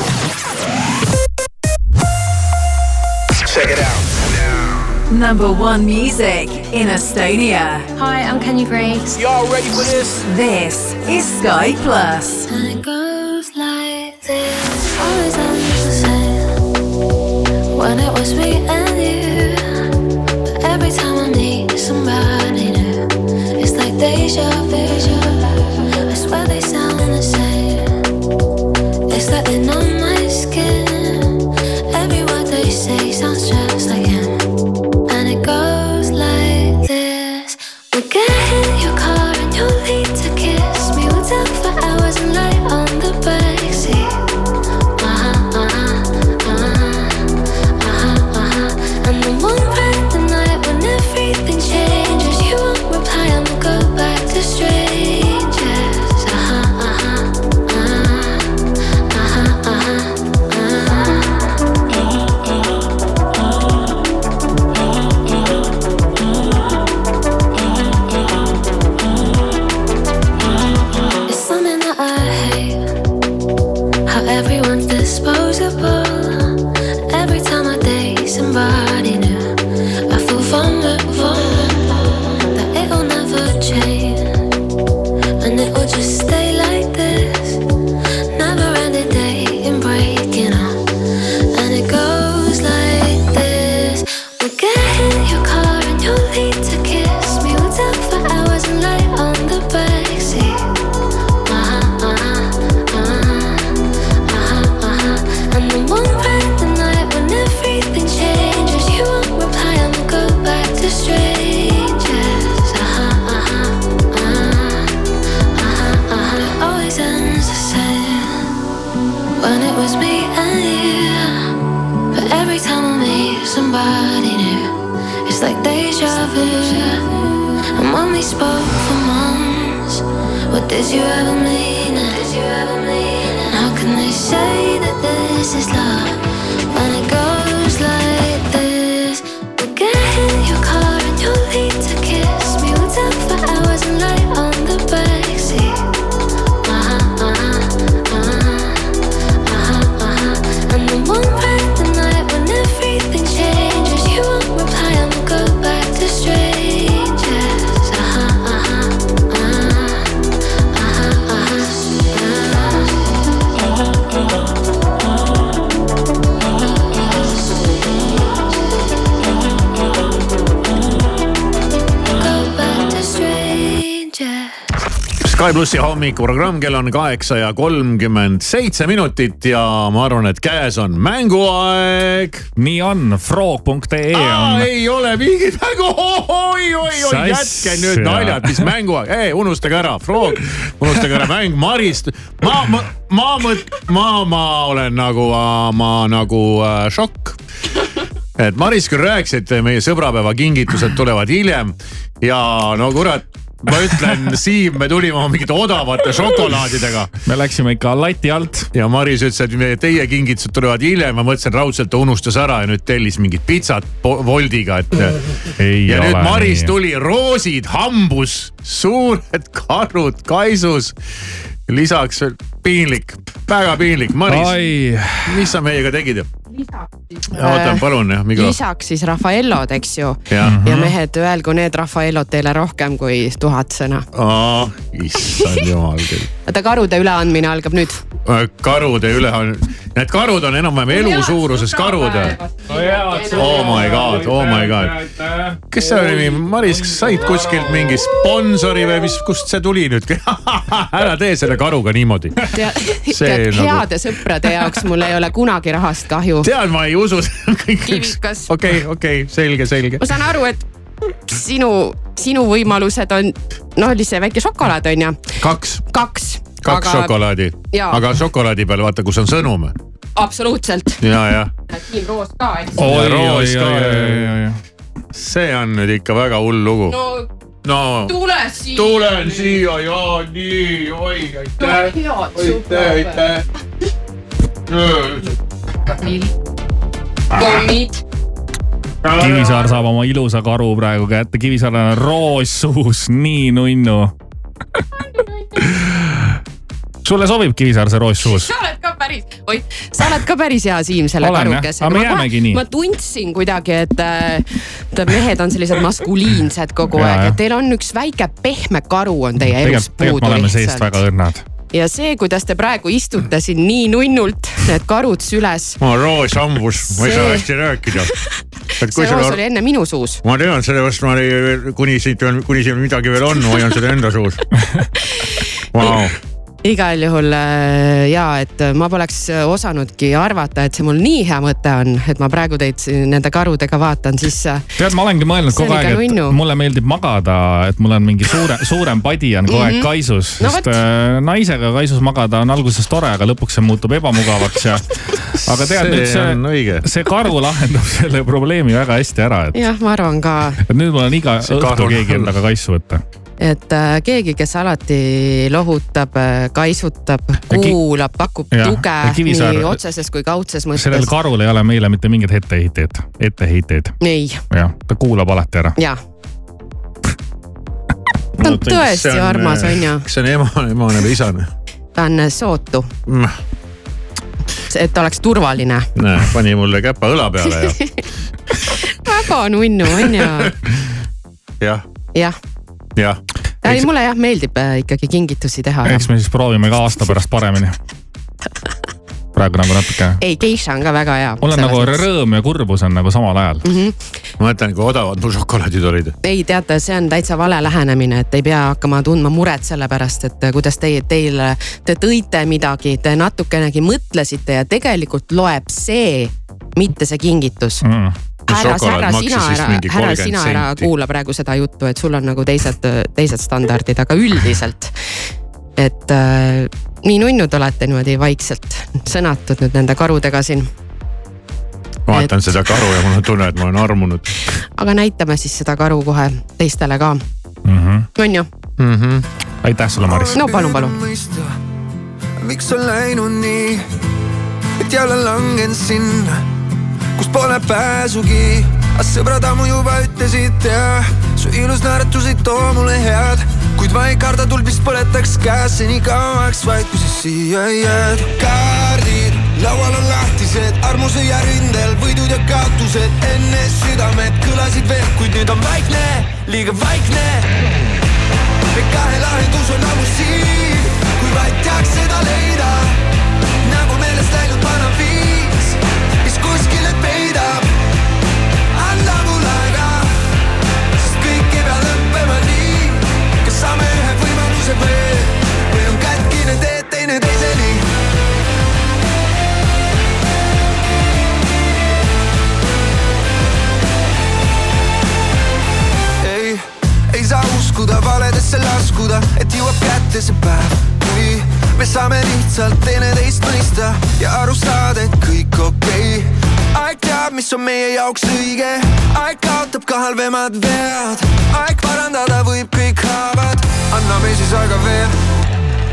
Check it out. Number one music in Estonia. Hi, I'm Kenny Grace. Y'all ready for this? This is Sky Plus. And it goes like this. Always on the same. When it was me and you. But every time I need somebody new, it's like deja vu. I swear they sound the same. It's like they're on plussi hommikuprogramm, kell on kaheksa ja kolmkümmend seitse minutit ja ma arvan, et käes on mänguaeg. nii on, frog.ee on. ei ole mingit mängu, oi, oi, oi, Sass, jätke nüüd naljad, mis mänguaeg, ei unustage ära, Frog, unustage ära mäng Marist. ma, ma, ma mõt-, ma, ma olen nagu, ma nagu äh, šokk et Maris küll rääkis, et meie sõbrapäeva kingitused tulevad hiljem ja no kurat, ma ütlen, Siim, me tulime oma mingite odavate šokolaadidega. me läksime ikka lati alt. ja Maris ütles, et teie kingitused tulevad hiljem, ma mõtlesin raudselt ta unustas ära ja nüüd tellis mingit pitsat Woldiga, et. Ja nüüd ole Maris nii. tuli, roosid, hambus, suured karud kaisus. lisaks veel piinlik, väga piinlik, Maris, mis sa meiega tegid? Oota, palun jah, mikro. lisaks siis Raffaellod, eks ju. Ja mehed, öelgu need Raffaellod teile rohkem kui tuhat sõna. issand jumal küll. Oota, karude üleandmine algab nüüd. karude üle on, need karud on enam-vähem elu suuruses karud. Oh my god, oh my god. kes see oli, Maris, kas said kuskilt mingi sponsori või mis, kust see tuli nüüd? *laughs* ära tee selle karuga niimoodi. tead, See nagu- heade sõprade jaoks mul ei ole kunagi rahast kahju. tead, ma ei usu. *laughs* kivikas. okei, okei, selge, selge. ma saan aru, et sinu, sinu võimalused on, noh, oli see väike šokolaad on ju, kaks, kaks. Kaks šokolaadi, Jaa. aga šokolaadi peal vaata, kus on sõnum. absoluutselt. ja, ja. Tiim Roos ka, eks. Oi, Roos ka, see on nüüd ikka väga hull lugu. no no tule siia. tulen siia ja nii, oi, aitäh, aitäh, aitäh. pommid. Kivisaar saab oma ilusa karu praegu kätte, Kivisaarel on roos suus, nii nunnu. *laughs* sulle sobib Kivisaar see roos suus? sa oled ka päris, oi, sa oled ka päris hea Siim selle karukesega. Aga me jäämegi nii. ma tundsin kuidagi, et äh, mehed on sellised maskuliinsed kogu Ja, aeg, et teil on üks väike pehme karu on teie elus tegelikult, tegelikult me puudu oleme seest väga õrnad. ja see, kuidas te praegu istute siin nii nunnult, need karud süles. ma roos hambus, ma ei saa See- hästi rääkida. *laughs* et see roos sul oli enne minu suus. ma tean, sellepärast ma ei- kuni siit on, kuni siin midagi veel on, hoian seda enda suus *laughs* wow.. Igal juhul äh, ja, et ma poleks osanudki arvata, et see mul nii hea mõte on, et ma praegu teid nende karudega vaatan, siis äh, tead, ma olengi mõelnud kogu aeg, et nunnu. mulle meeldib magada, et mul on mingi suure, suurem padi on kogu aeg Mhm. kaisus, No sest äh, naisega kaisus magada on alguses tore, aga lõpuks see muutub ebamugavaks ja. aga tead See nüüd on õige. see, see karu lahendab *laughs* selle probleemi väga hästi ära, et, jah, ma arvan ka, et nüüd mul on iga See õhtu keegi endaga kaisu võtta. et äh, keegi, kes alati lohutab, kaisutab, kuulab, pakub Jah, tuge ja Kivisaar- nii otseses kui kaudses sellel mõttes. karul ei ole meile mitte mingeid etteheiteid, etteheiteid, ei, jah, ta kuulab alati ära. jah. ta on tõesti armas, on ju, kas see on ema, emane või isane? ta on sootu, et oleks turvaline. näe, pani mulle käpa õla peale ja väga nunnu, on ju, *laughs* jah, jah. jah. ei, mulle jah meeldib äh, ikkagi kingitusi teha. eks me siis proovime ka aasta pärast paremini. praegu nagu natuke, ei, geisha on ka väga hea. mul on nagu rõõm ja kurbus on nagu samal ajal. mm. -hmm. ma mõtlen, kui odavad mul šokolaadid olid. ei teate, see on täitsa vale lähenemine, et ei pea hakkama tundma muret selle pärast, et äh, kuidas teie, teil, te tõite midagi, te natukenegi mõtlesite ja tegelikult loeb see, mitte see kingitus mm.. härra, härra, maksis sina ära 30 sina ära kuula praegu seda juttu, et sul on nagu teised, teised standardid, aga üldiselt. et äh, nii nunnud olete niimoodi vaikselt sõnatud nüüd nende karudega siin. vaatan et... seda karu ja mul on tunne, et ma olen armunud. aga näitame siis seda karu kohe teistele ka mm. -hmm. on ju mm? -hmm. aitäh sulle, Maris. no palun, palun. miks on läinud nii, et jälle langen sinna, kus pole pääsugi. aga sõbrad ammu juba ütlesid ja su ilus naeratus ei too mulle head kuid ma ei karda, tuld vist põletaks käes seni kauaks vaid kui sa siia jääd. kaardid laual on lahtised, armuse ja rindel võidud ja kaotused enne südamed kõlasid veel, kuid nüüd on vaikne, liiga vaikne. me kahe lahendus on ammu siin, kui vaid teaks seda leida, saa uskuda valedesse laskuda, et jõuab kätte see päev, kui me saame lihtsalt teineteist mõista ja aru saada, et kõik okei. Okay. aeg teab, mis on meie jaoks õige, aeg kaotab ka halvemad vead, aeg parandada võib kõik haavad, anname siis aega veel.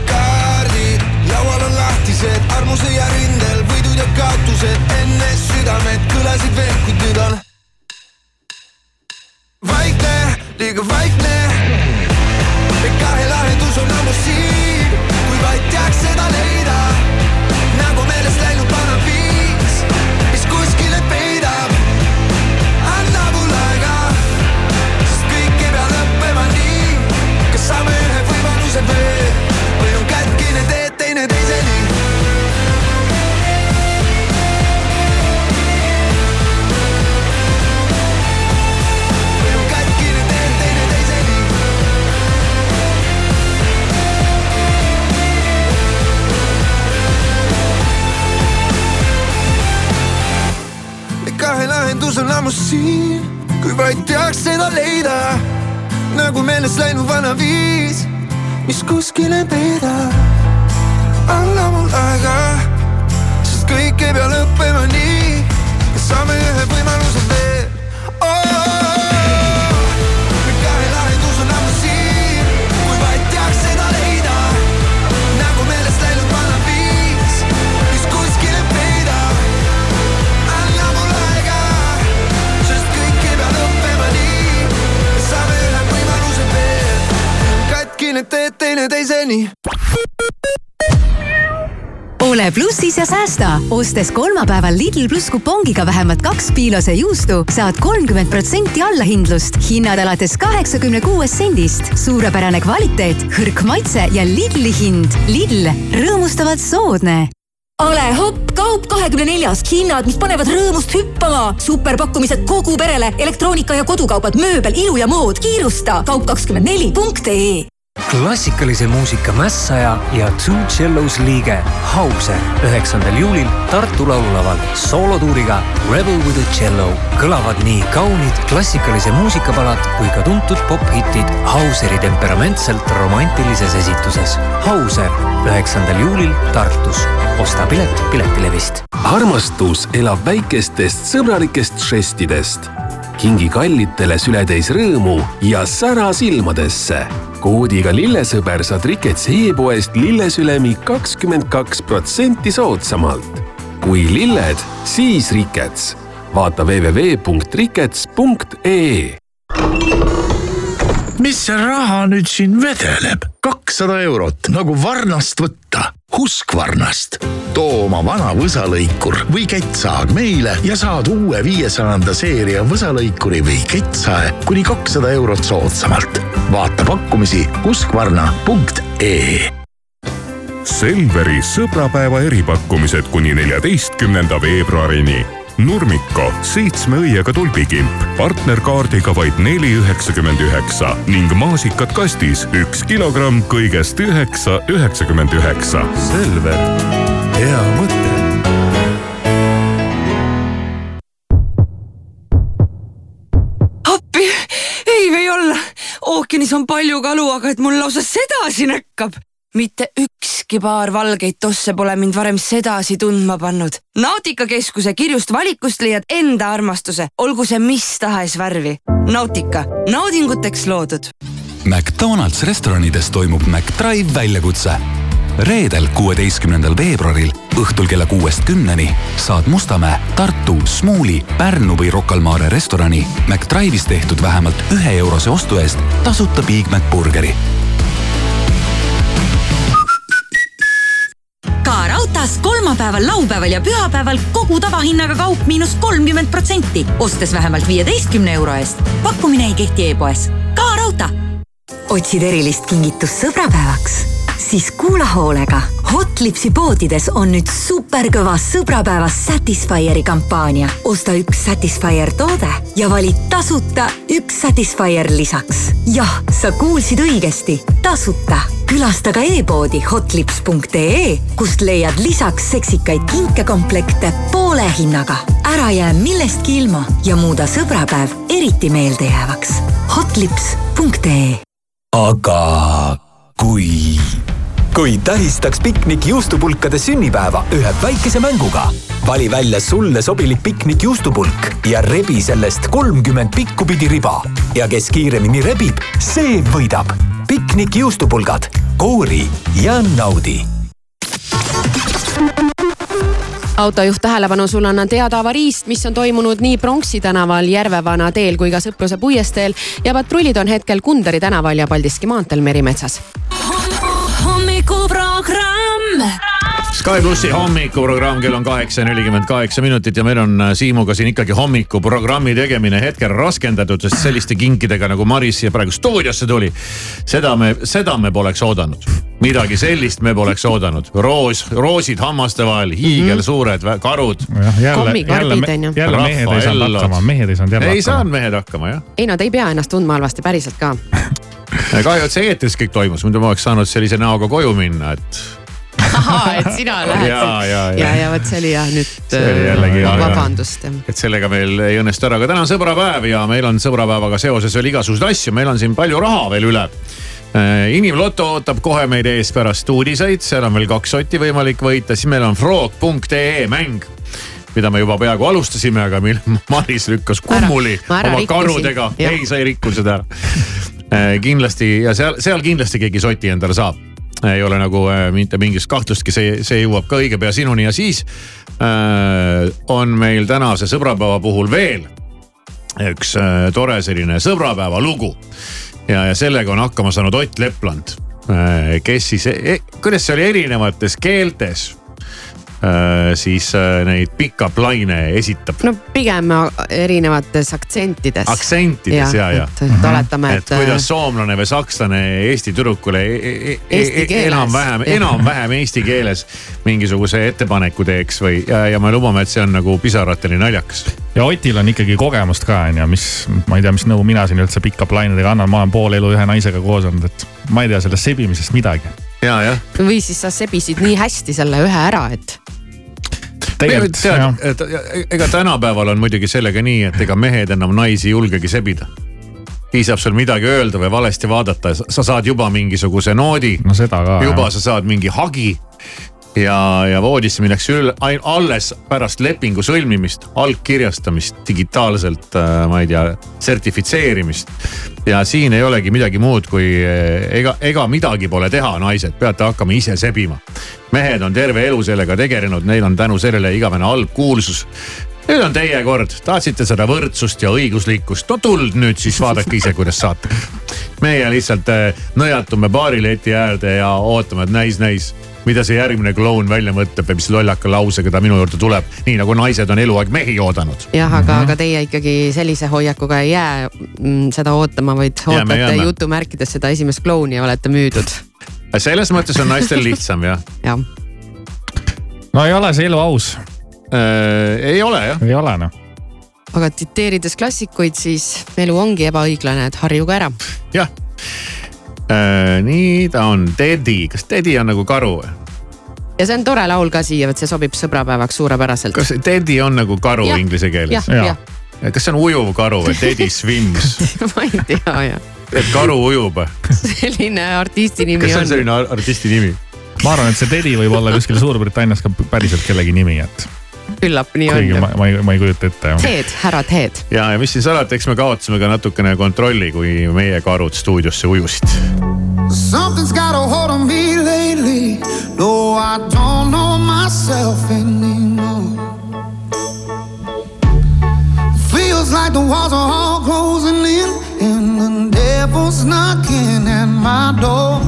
kaardid laual on lahtised, armuse ja rindel võidud ja kaotused, enne südamed kõlasid veel, kuid nüüd on vaikne, liiga vaikne. Säästa. ostes kolmapäeval Lidl pluss kupongiga vähemalt kaks piilose juustu, saad kolmkümmend protsenti allahindlust. hinnad alates kaheksakümne kuuest sendist. suurepärane kvaliteet, hõrk maitse ja Lidli hind. Lidl, rõõmustavalt soodne ole hopp, kaup kahekümne neljas, hinnad, mis panevad rõõmust hüppama. superpakkumised kogu perele, elektroonika ja kodukaubad, mööbel, ilu ja mood. kiirusta kaup kakskümmend neli punkt ee klassikalise muusika mässaja ja Two Cellos liige Hauser üheksandal juulil Tartu Laululaval soolotuuriga Rebel with a cello kõlavad nii kaunid klassikalise muusikapalad kui ka tuntud pophitid Hauseri temperamentselt romantilises esituses. Hauser üheksandal juulil Tartus. osta pilet Piletilevist. armastus elab väikestest sõbralikest žestidest. kingi kallitele sületäis rõõmu ja sära silmadesse koodiga lillesõber saad Riketsi e-poest lillesülemi kakskümmend kaks protsenti soodsamalt. kui lilled, siis Rikets. vaata www.rikets.ee mis see raha nüüd siin vedeleb? kakssada eurot nagu varnast võtta. Husqvarnast. too oma vana võsalõikur või kettsaag meile ja saad uue viiesajanda seeria võsalõikuri või kettsae kuni kakssada eurot soodsamalt. vaata pakkumisi husqvarna.ee Selveri sõbrapäeva eripakkumised kuni neljateistkümnenda veebruarini Nurmiko seitsme õiega tulbikimp partnerkaardiga vaid neli üheksakümmend üheksa ning maasikad kastis üks kilogramm kõigest üheksa üheksakümmend üheksa. Selver, hea mõte. appi, ei või olla. ookeanis on palju kalu, aga et mul lausa sedasi näkkab. Mitte ükski paar valgeid tosse pole mind varem sedasi tundma pannud. Nautika Keskuse kirjust valikust leiad enda armastuse, olgu see mis tahes värvi. Nautika, naudinguteks loodud. McDonalds restoranides toimub McDrive väljakutse. reedel, kuueteistkümnendal veebruaril õhtul kella kuuest kümneni saad Mustamäe, Tartu, Smuuli, Pärnu või Rocca al Mare restorani McDrive'is tehtud vähemalt ühe eurose ostu eest tasuta Big Mac burgeri kolmapäeval, laupäeval ja pühapäeval kogu tavahinnaga kaup miinus kolmkümmend protsenti, ostes vähemalt viieteistkümne euro eest. pakkumine ei kehti e-poes. ka raudtee. otsid erilist kingitust sõbrapäevaks? Siis kuula hoolega. Hotlipsi poodides on nüüd superkõva sõbrapäeva Satisfyeri kampaania. osta üks Satisfyer toode ja vali tasuta üks Satisfyer lisaks. jah, sa kuulsid õigesti, tasuta külasta ka e-poodi hotlips.ee, kust leiad lisaks seksikaid kinkekomplekte poole hinnaga. ära jää millestki ilma ja muuda sõbrapäev eriti meeldejäävaks. hotlips.ee aga kui, kui tähistaks piknik juustupulkade sünnipäeva ühe väikese mänguga. vali välja sulle sobilik piknik juustupulk ja rebi sellest kolmkümmend pikkupidi riba. ja kes kiiremini rebib, see võidab. piknik juustupulgad, koori ja naudi autojuht tähelepanu, sul on teada avariist, mis on toimunud nii Pronksi tänaval, Järvevana teel kui ka Sõpruse puiesteel ja patrullid on hetkel Kunderi tänaval ja Paldiski maanteel Merimetsas. Hommikuprogramm. Sky plussi hommikuprogramm, kell on kaheksa ja nelikümmend kaheksa minutit ja meil on äh, Siimuga siin ikkagi hommikuprogrammi tegemine hetkel raskendatud, sest selliste kinkidega nagu Maris siia praegu stuudiosse tuli. seda me, seda me poleks oodanud. midagi sellist me poleks oodanud. roos, roosid hammaste vahel, hiigelsuured mm. karud. jälle, jälle, jälle mehed ei saanud hakkama, mehed ei saanud jälle ei hakkama. saanud mehed hakkama jah. ei, nad ei pea ennast tundma halvasti päriselt ka. *laughs* kahju, et see eetris kõik toimus, muidu ma oleks saanud sellise näoga koju minna, et ahaa, et sina *laughs* lähed. ja, ja, ja, ja, vot see oli jah nüüd. See oli jällegi hea, jah. vabandust. et sellega meil ei õnnestu ära, aga täna on sõbrapäev ja meil on sõbrapäevaga seoses veel igasuguseid asju, meil on siin palju raha veel üle. inimloto ootab kohe meid ees pärast uudiseid, seal on veel kaks sotti võimalik võita, siis meil on frog.ee mäng mida me juba peaaegu alustasime, aga mille *laughs* Maris lükkas kummuli oma karudega. ei, sa ei rikkunud seda ära. Kindlasti ja seal, seal kindlasti keegi soti endale saab. Ei ole nagu äh, mitte mingit kahtlustki, see, see jõuab ka õige pea sinuni ja siis äh, on meil tänase sõbrapäeva puhul veel üks äh, tore selline sõbrapäeva lugu. ja, ja sellega on hakkama saanud Ott Lepland. Äh,, kes siis eh,, kuidas see oli erinevates keeltes? äh, siis äh, neid pick-up laine esitab. no pigem erinevates aktsentides. aktsentides ja, ja. et, et oletame, et kuidas soomlane või sakslane Eesti tüdrukule e e e Eesti e keeles. enam-vähem, enam-vähem eesti keeles mingisuguse ettepaneku teeks või ja, ja me lubame, et see on nagu pisarateni naljakas. ja Otil on ikkagi kogemust ka on ju, mis, ma ei tea, mis nõu mina siin üldse pick-up lainedega annan, ma olen pool elu ühe naisega koos olnud, et ma ei tea sellest sebimisest midagi. Ja, jah. või siis sa sebisid nii hästi selle ühe ära, et tegelikult tead, et ega tänapäeval on muidugi sellega nii, et ega mehed enam naisi ei julgegi sebida. piisab sul midagi öelda või valesti vaadata, sa saad juba mingisuguse noodi. no seda ka. juba sa saad mingi hagi ja, ja voodisse minnakse üle alles pärast lepingu sõlmimist, allkirjastamist, digitaalselt, äh, ma ei tea, sertifitseerimist. ja siin ei olegi midagi muud, kui eh, ega, ega midagi pole teha, naised, peate hakkama ise sebima. mehed on terve elu sellega tegelenud, neil on tänu sellele igavene halb kuulsus nüüd on teie kord, tahtsite seda võrdsust ja õiguslikkust, no tuld nüüd siis vaadake ise, kuidas saate. meie lihtsalt eh, nõjatume baarileti äärde ja ootame, et näis-näis, mida see järgmine kloun välja mõtleb ja mis lollaka lausega ta minu juurde tuleb. nii nagu naised on eluaeg mehi oodanud. jah, aga, aga teie ikkagi sellise hoiakuga ei jää mm, seda ootama, vaid Jääme, ootate jääme. jutumärkides seda esimest klouni ja olete müüdud. selles mõttes on naistel lihtsam jah. jah. no ei ole see elu aus äh,. ei ole jah. ei ole noh. aga tsiteerides klassikuid, siis elu ongi ebaõiglane, et harjuge ära. jah äh,. nii ta on, Teddy, kas Teddy on nagu karu või? ja see on tore laul ka siia, et see sobib sõbrapäevaks suurepäraselt. kas Teddy on nagu karu Jah, inglise keeles? kas see on ujuv karu või Teddy *laughs* swims? *laughs* ma ei tea jah. et karu ujub. selline artisti nimi kas see on on. selline ar- artisti nimi? ma arvan, et see Teddy võib olla kuskil Suurbritannias ka päriselt kellegi nimi, et küllap nii kuigi on ma, ma ei, ma ei kujuta ette jah. Ted, härra Ted. ja, ja mis siin salata, eks me kaotasime ka natukene kontrolli, kui meie karud stuudiosse ujusid. Something's got a hold on me lately. No, I don't know myself anymore. Feels like the walls are all closing in, and the devil's knocking at my door.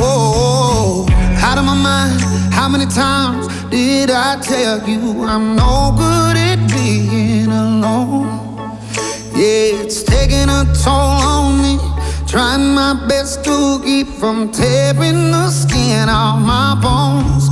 Whoa, out of my mind. How many times did I tell you I'm no good at being alone? Yeah, it's taking a toll on me. Trying my best to keep from tearing the skin off my bones.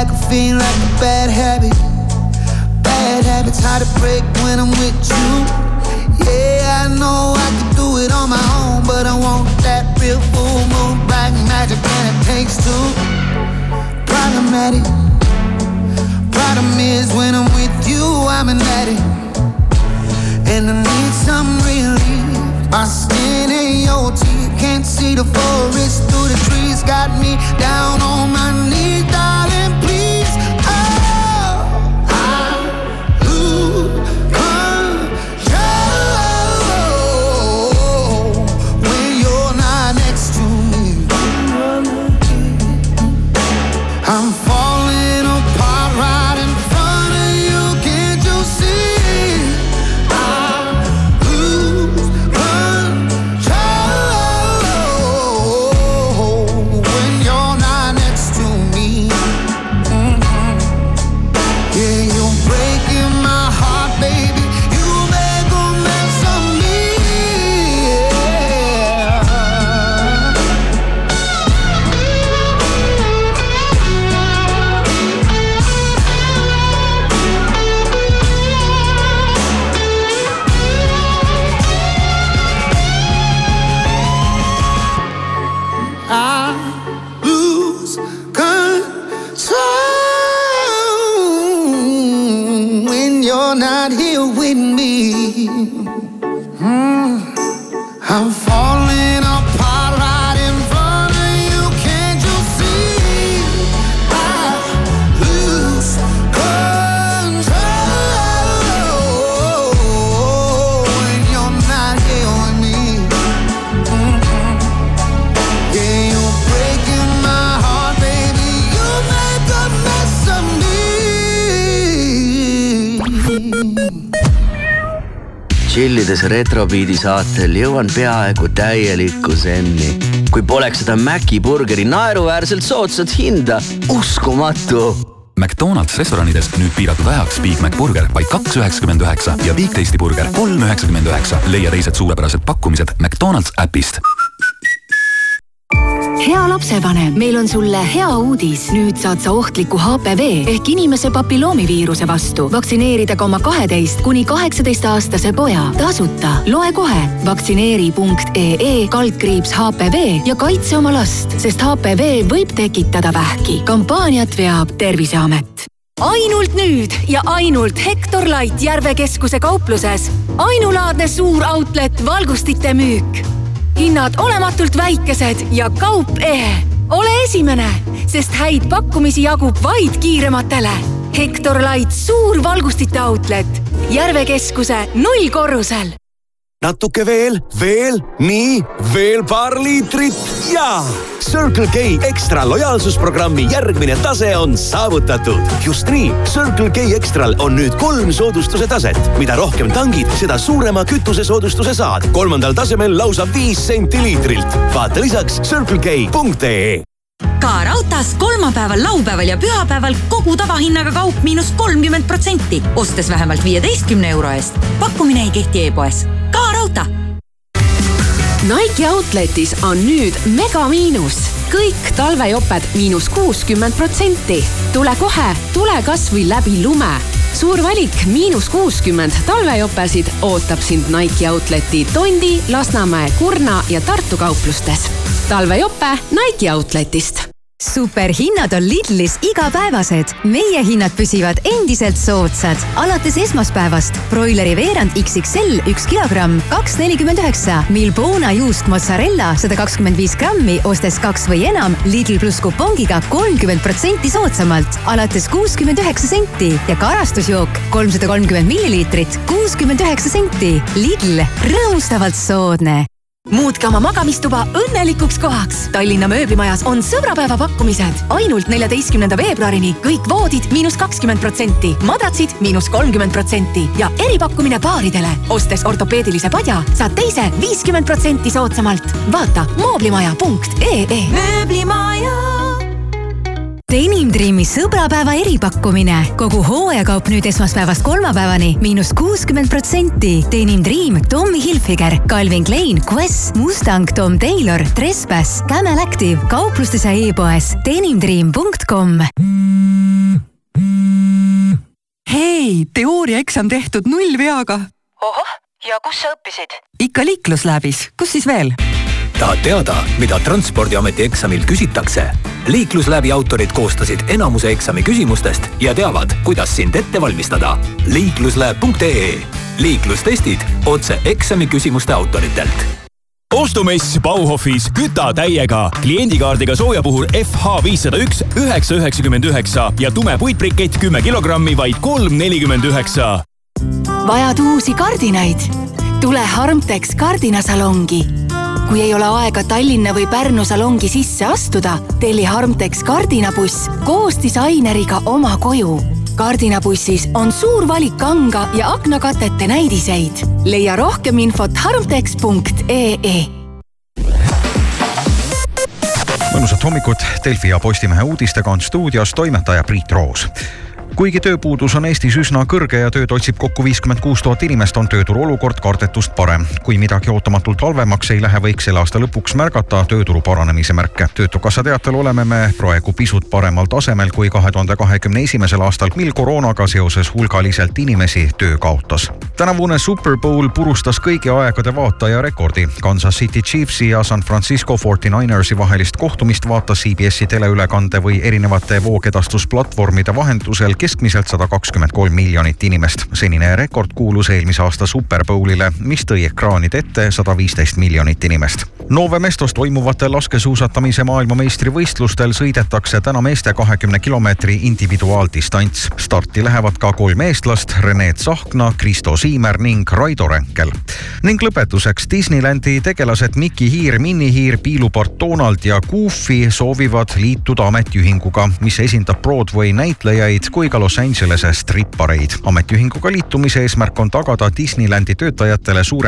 Like a fiend, like a bad habit. Bad habits hard to break when I'm with you. Yeah, I know I can do it on my own, but I want that real full moon, black magic, and it takes two. Problematic. Problem is, when I'm with you, I'm an addict, and I need some relief. My skin ain't your teeth, can't see the forest through the trees. Got me down on my knees, not here with me. Tšillides Retrobeati saatel jõuan peaaegu täielikkuseni. kui poleks seda Maci burgeri naeruväärselt soodsat hinda, uskumatu. McDonalds restoranides nüüd piiratud ajaks Big Mac burger vaid kaks üheksakümmend üheksa ja Big Tasty burger kolm üheksakümmend üheksa. leia teised suurepärased pakkumised McDonalds äpist hea lapsevanem, meil on sulle hea uudis. nüüd saad sa ohtliku HPV ehk inimese papilloomiviiruse vastu vaktsineerida ka oma kaheteist kuni kaheksateist aastase poja tasuta. loe kohe vaktsineeri.ee kaldkriips HPV ja kaitse oma last, sest HPV võib tekitada vähki. kampaaniat veab Terviseamet ainult nüüd ja ainult Hektor Light Järve keskuse kaupluses. ainulaadne suur outlet valgustite müük. Hinnad olematult väikesed ja kaup ehe. ole esimene, sest häid pakkumisi jagub vaid kiirematele. Hektor Light suur valgustite outlet Järve keskuse nullkorrusel natuke veel, veel, nii, veel paar liitrit ja Circle K Extra lojaalsusprogrammi järgmine tase on saavutatud. just nii, Circle K Extral on nüüd kolm soodustuse taset. mida rohkem tangid, seda suurema kütusesoodustuse saad. kolmandal tasemel lausa viis senti liitrilt. vaata lisaks circlek.ee ka raudtees kolmapäeval, laupäeval ja pühapäeval kogu tavahinnaga kaup miinus kolmkümmend protsenti, ostes vähemalt viieteistkümne euro eest. pakkumine ei kehti e-poes. Raudtee. Nike Outletis on nüüd megamiinus. kõik talvejoped miinus kuuskümmend protsenti. tule kohe, tule kasvõi läbi lume. suur valik miinus kuuskümmend talvejopesid ootab sind Nike Outleti Tondi, Lasnamäe, Kurna ja Tartu kauplustes. talvejope Nike Outletist superhinnad on Lidlis igapäevased. meie hinnad püsivad endiselt soodsad. alates esmaspäevast broileri veerand XXL üks kilogramm, kaks nelikümmend üheksa. Milbona juusk mozzarella sada kakskümmend viis grammi, ostes kaks või enam Lidl pluss kupongiga kolmkümmend protsenti soodsamalt, alates kuuskümmend üheksa senti ja karastusjook kolmsada kolmkümmend milliliitrit, kuuskümmend üheksa senti. Lidl, rõõmustavalt soodne muutke oma magamistuba õnnelikuks kohaks. Tallinna mööblimajas on sõbrapäeva pakkumised. ainult neljateistkümnenda veebruarini kõik voodid miinus kakskümmend protsenti, madratsid miinus kolmkümmend protsenti ja eripakkumine paaridele. ostes ortopeedilise padja, saad teise viiskümmend protsenti soodsamalt. vaata mooblimaja.ee. mööblimaja Denim Dreami sõbrapäeva eripakkumine. kogu hooajakaup nüüd esmaspäevast kolmapäevani miinus kuuskümmend protsenti. Denim Dream, Tommy Hilfiger, Calvin Klein, Quest, Mustang, Tom Taylor, Trespass, Camel Active, kauplustes ja e-poes denimdream.com. hei, teooriaeksam tehtud nullveaga. ohoh, ja kus sa õppisid? ikka liiklusläbis, kus siis veel? tahad teada, mida Transpordiameti eksamil küsitakse? Liiklusläbi autorid koostasid enamuse eksami küsimustest ja teavad, kuidas sind ette valmistada. liiklusläeb.ee liiklustestid otse eksami küsimuste autoritelt ostumess Bauhofis küta täiega. kliendikaardiga sooja puhul FH viissada üks, üheksa üheksakümmend üheksa ja tume puitbrikett kümme kilogrammi, vaid kolm nelikümmend üheksa. vajad uusi kardinaid? tule Harmtex kardinasalongi kui ei ole aega Tallinna või Pärnu salongi sisse astuda, telli Harmtex kardinabuss koos disaineriga oma koju. kardinabussis on suur valik kanga ja aknakatete näidiseid. leia rohkem infot harmtex.ee mõnusat hommikut, Delfi ja Postimehe uudistega on stuudios toimetaja Priit Roos kuigi tööpuudus on Eestis üsna kõrge ja tööd otsib kokku viiskümmend kuus tuhat inimest, on tööturu olukord kardetust parem. kui midagi ootamatult halvemaks ei lähe, võiks selle aasta lõpuks märgata tööturu paranemise märke. töötukassa teatel oleme me praegu pisut paremal tasemel kui kahe tuhande kahekümne esimesel aastal, mil koroonaga seoses hulgaliselt inimesi töö kaotas. tänavune Super Bowl purustas kõigi aegade vaataja rekordi. Kansas City Chiefsi ja San Francisco 49ersi vahelist kohtumist vaatas CBS-i teleülekande või erinevate voogedastusplatvormide vahendusel keskmiselt sada kakskümmend kolm miljonit inimest. senine rekord kuulus eelmise aasta Super Bowlile, mis tõi ekraanide ette sada viisteist miljonit inimest. Nove Mestos toimuvatel laskesuusatamise maailmameistrivõistlustel sõidetakse täna meeste kahekümne kilomeetri individuaaldistants. starti lähevad ka kolm eestlast, Rene Tsahkna, Kristo Siimer ning Raido Ränkel. ning lõpetuseks Disneylandi tegelased Mickey Hiir, Minnie Hiir, piilupart Donald ja Goofy soovivad liituda ametiühinguga, mis esindab Broadway näitlejaid kui ka Los Angelese strippareid. ametiühinguga liitumise eesmärk on tagada Disneylandi töötajatele suurem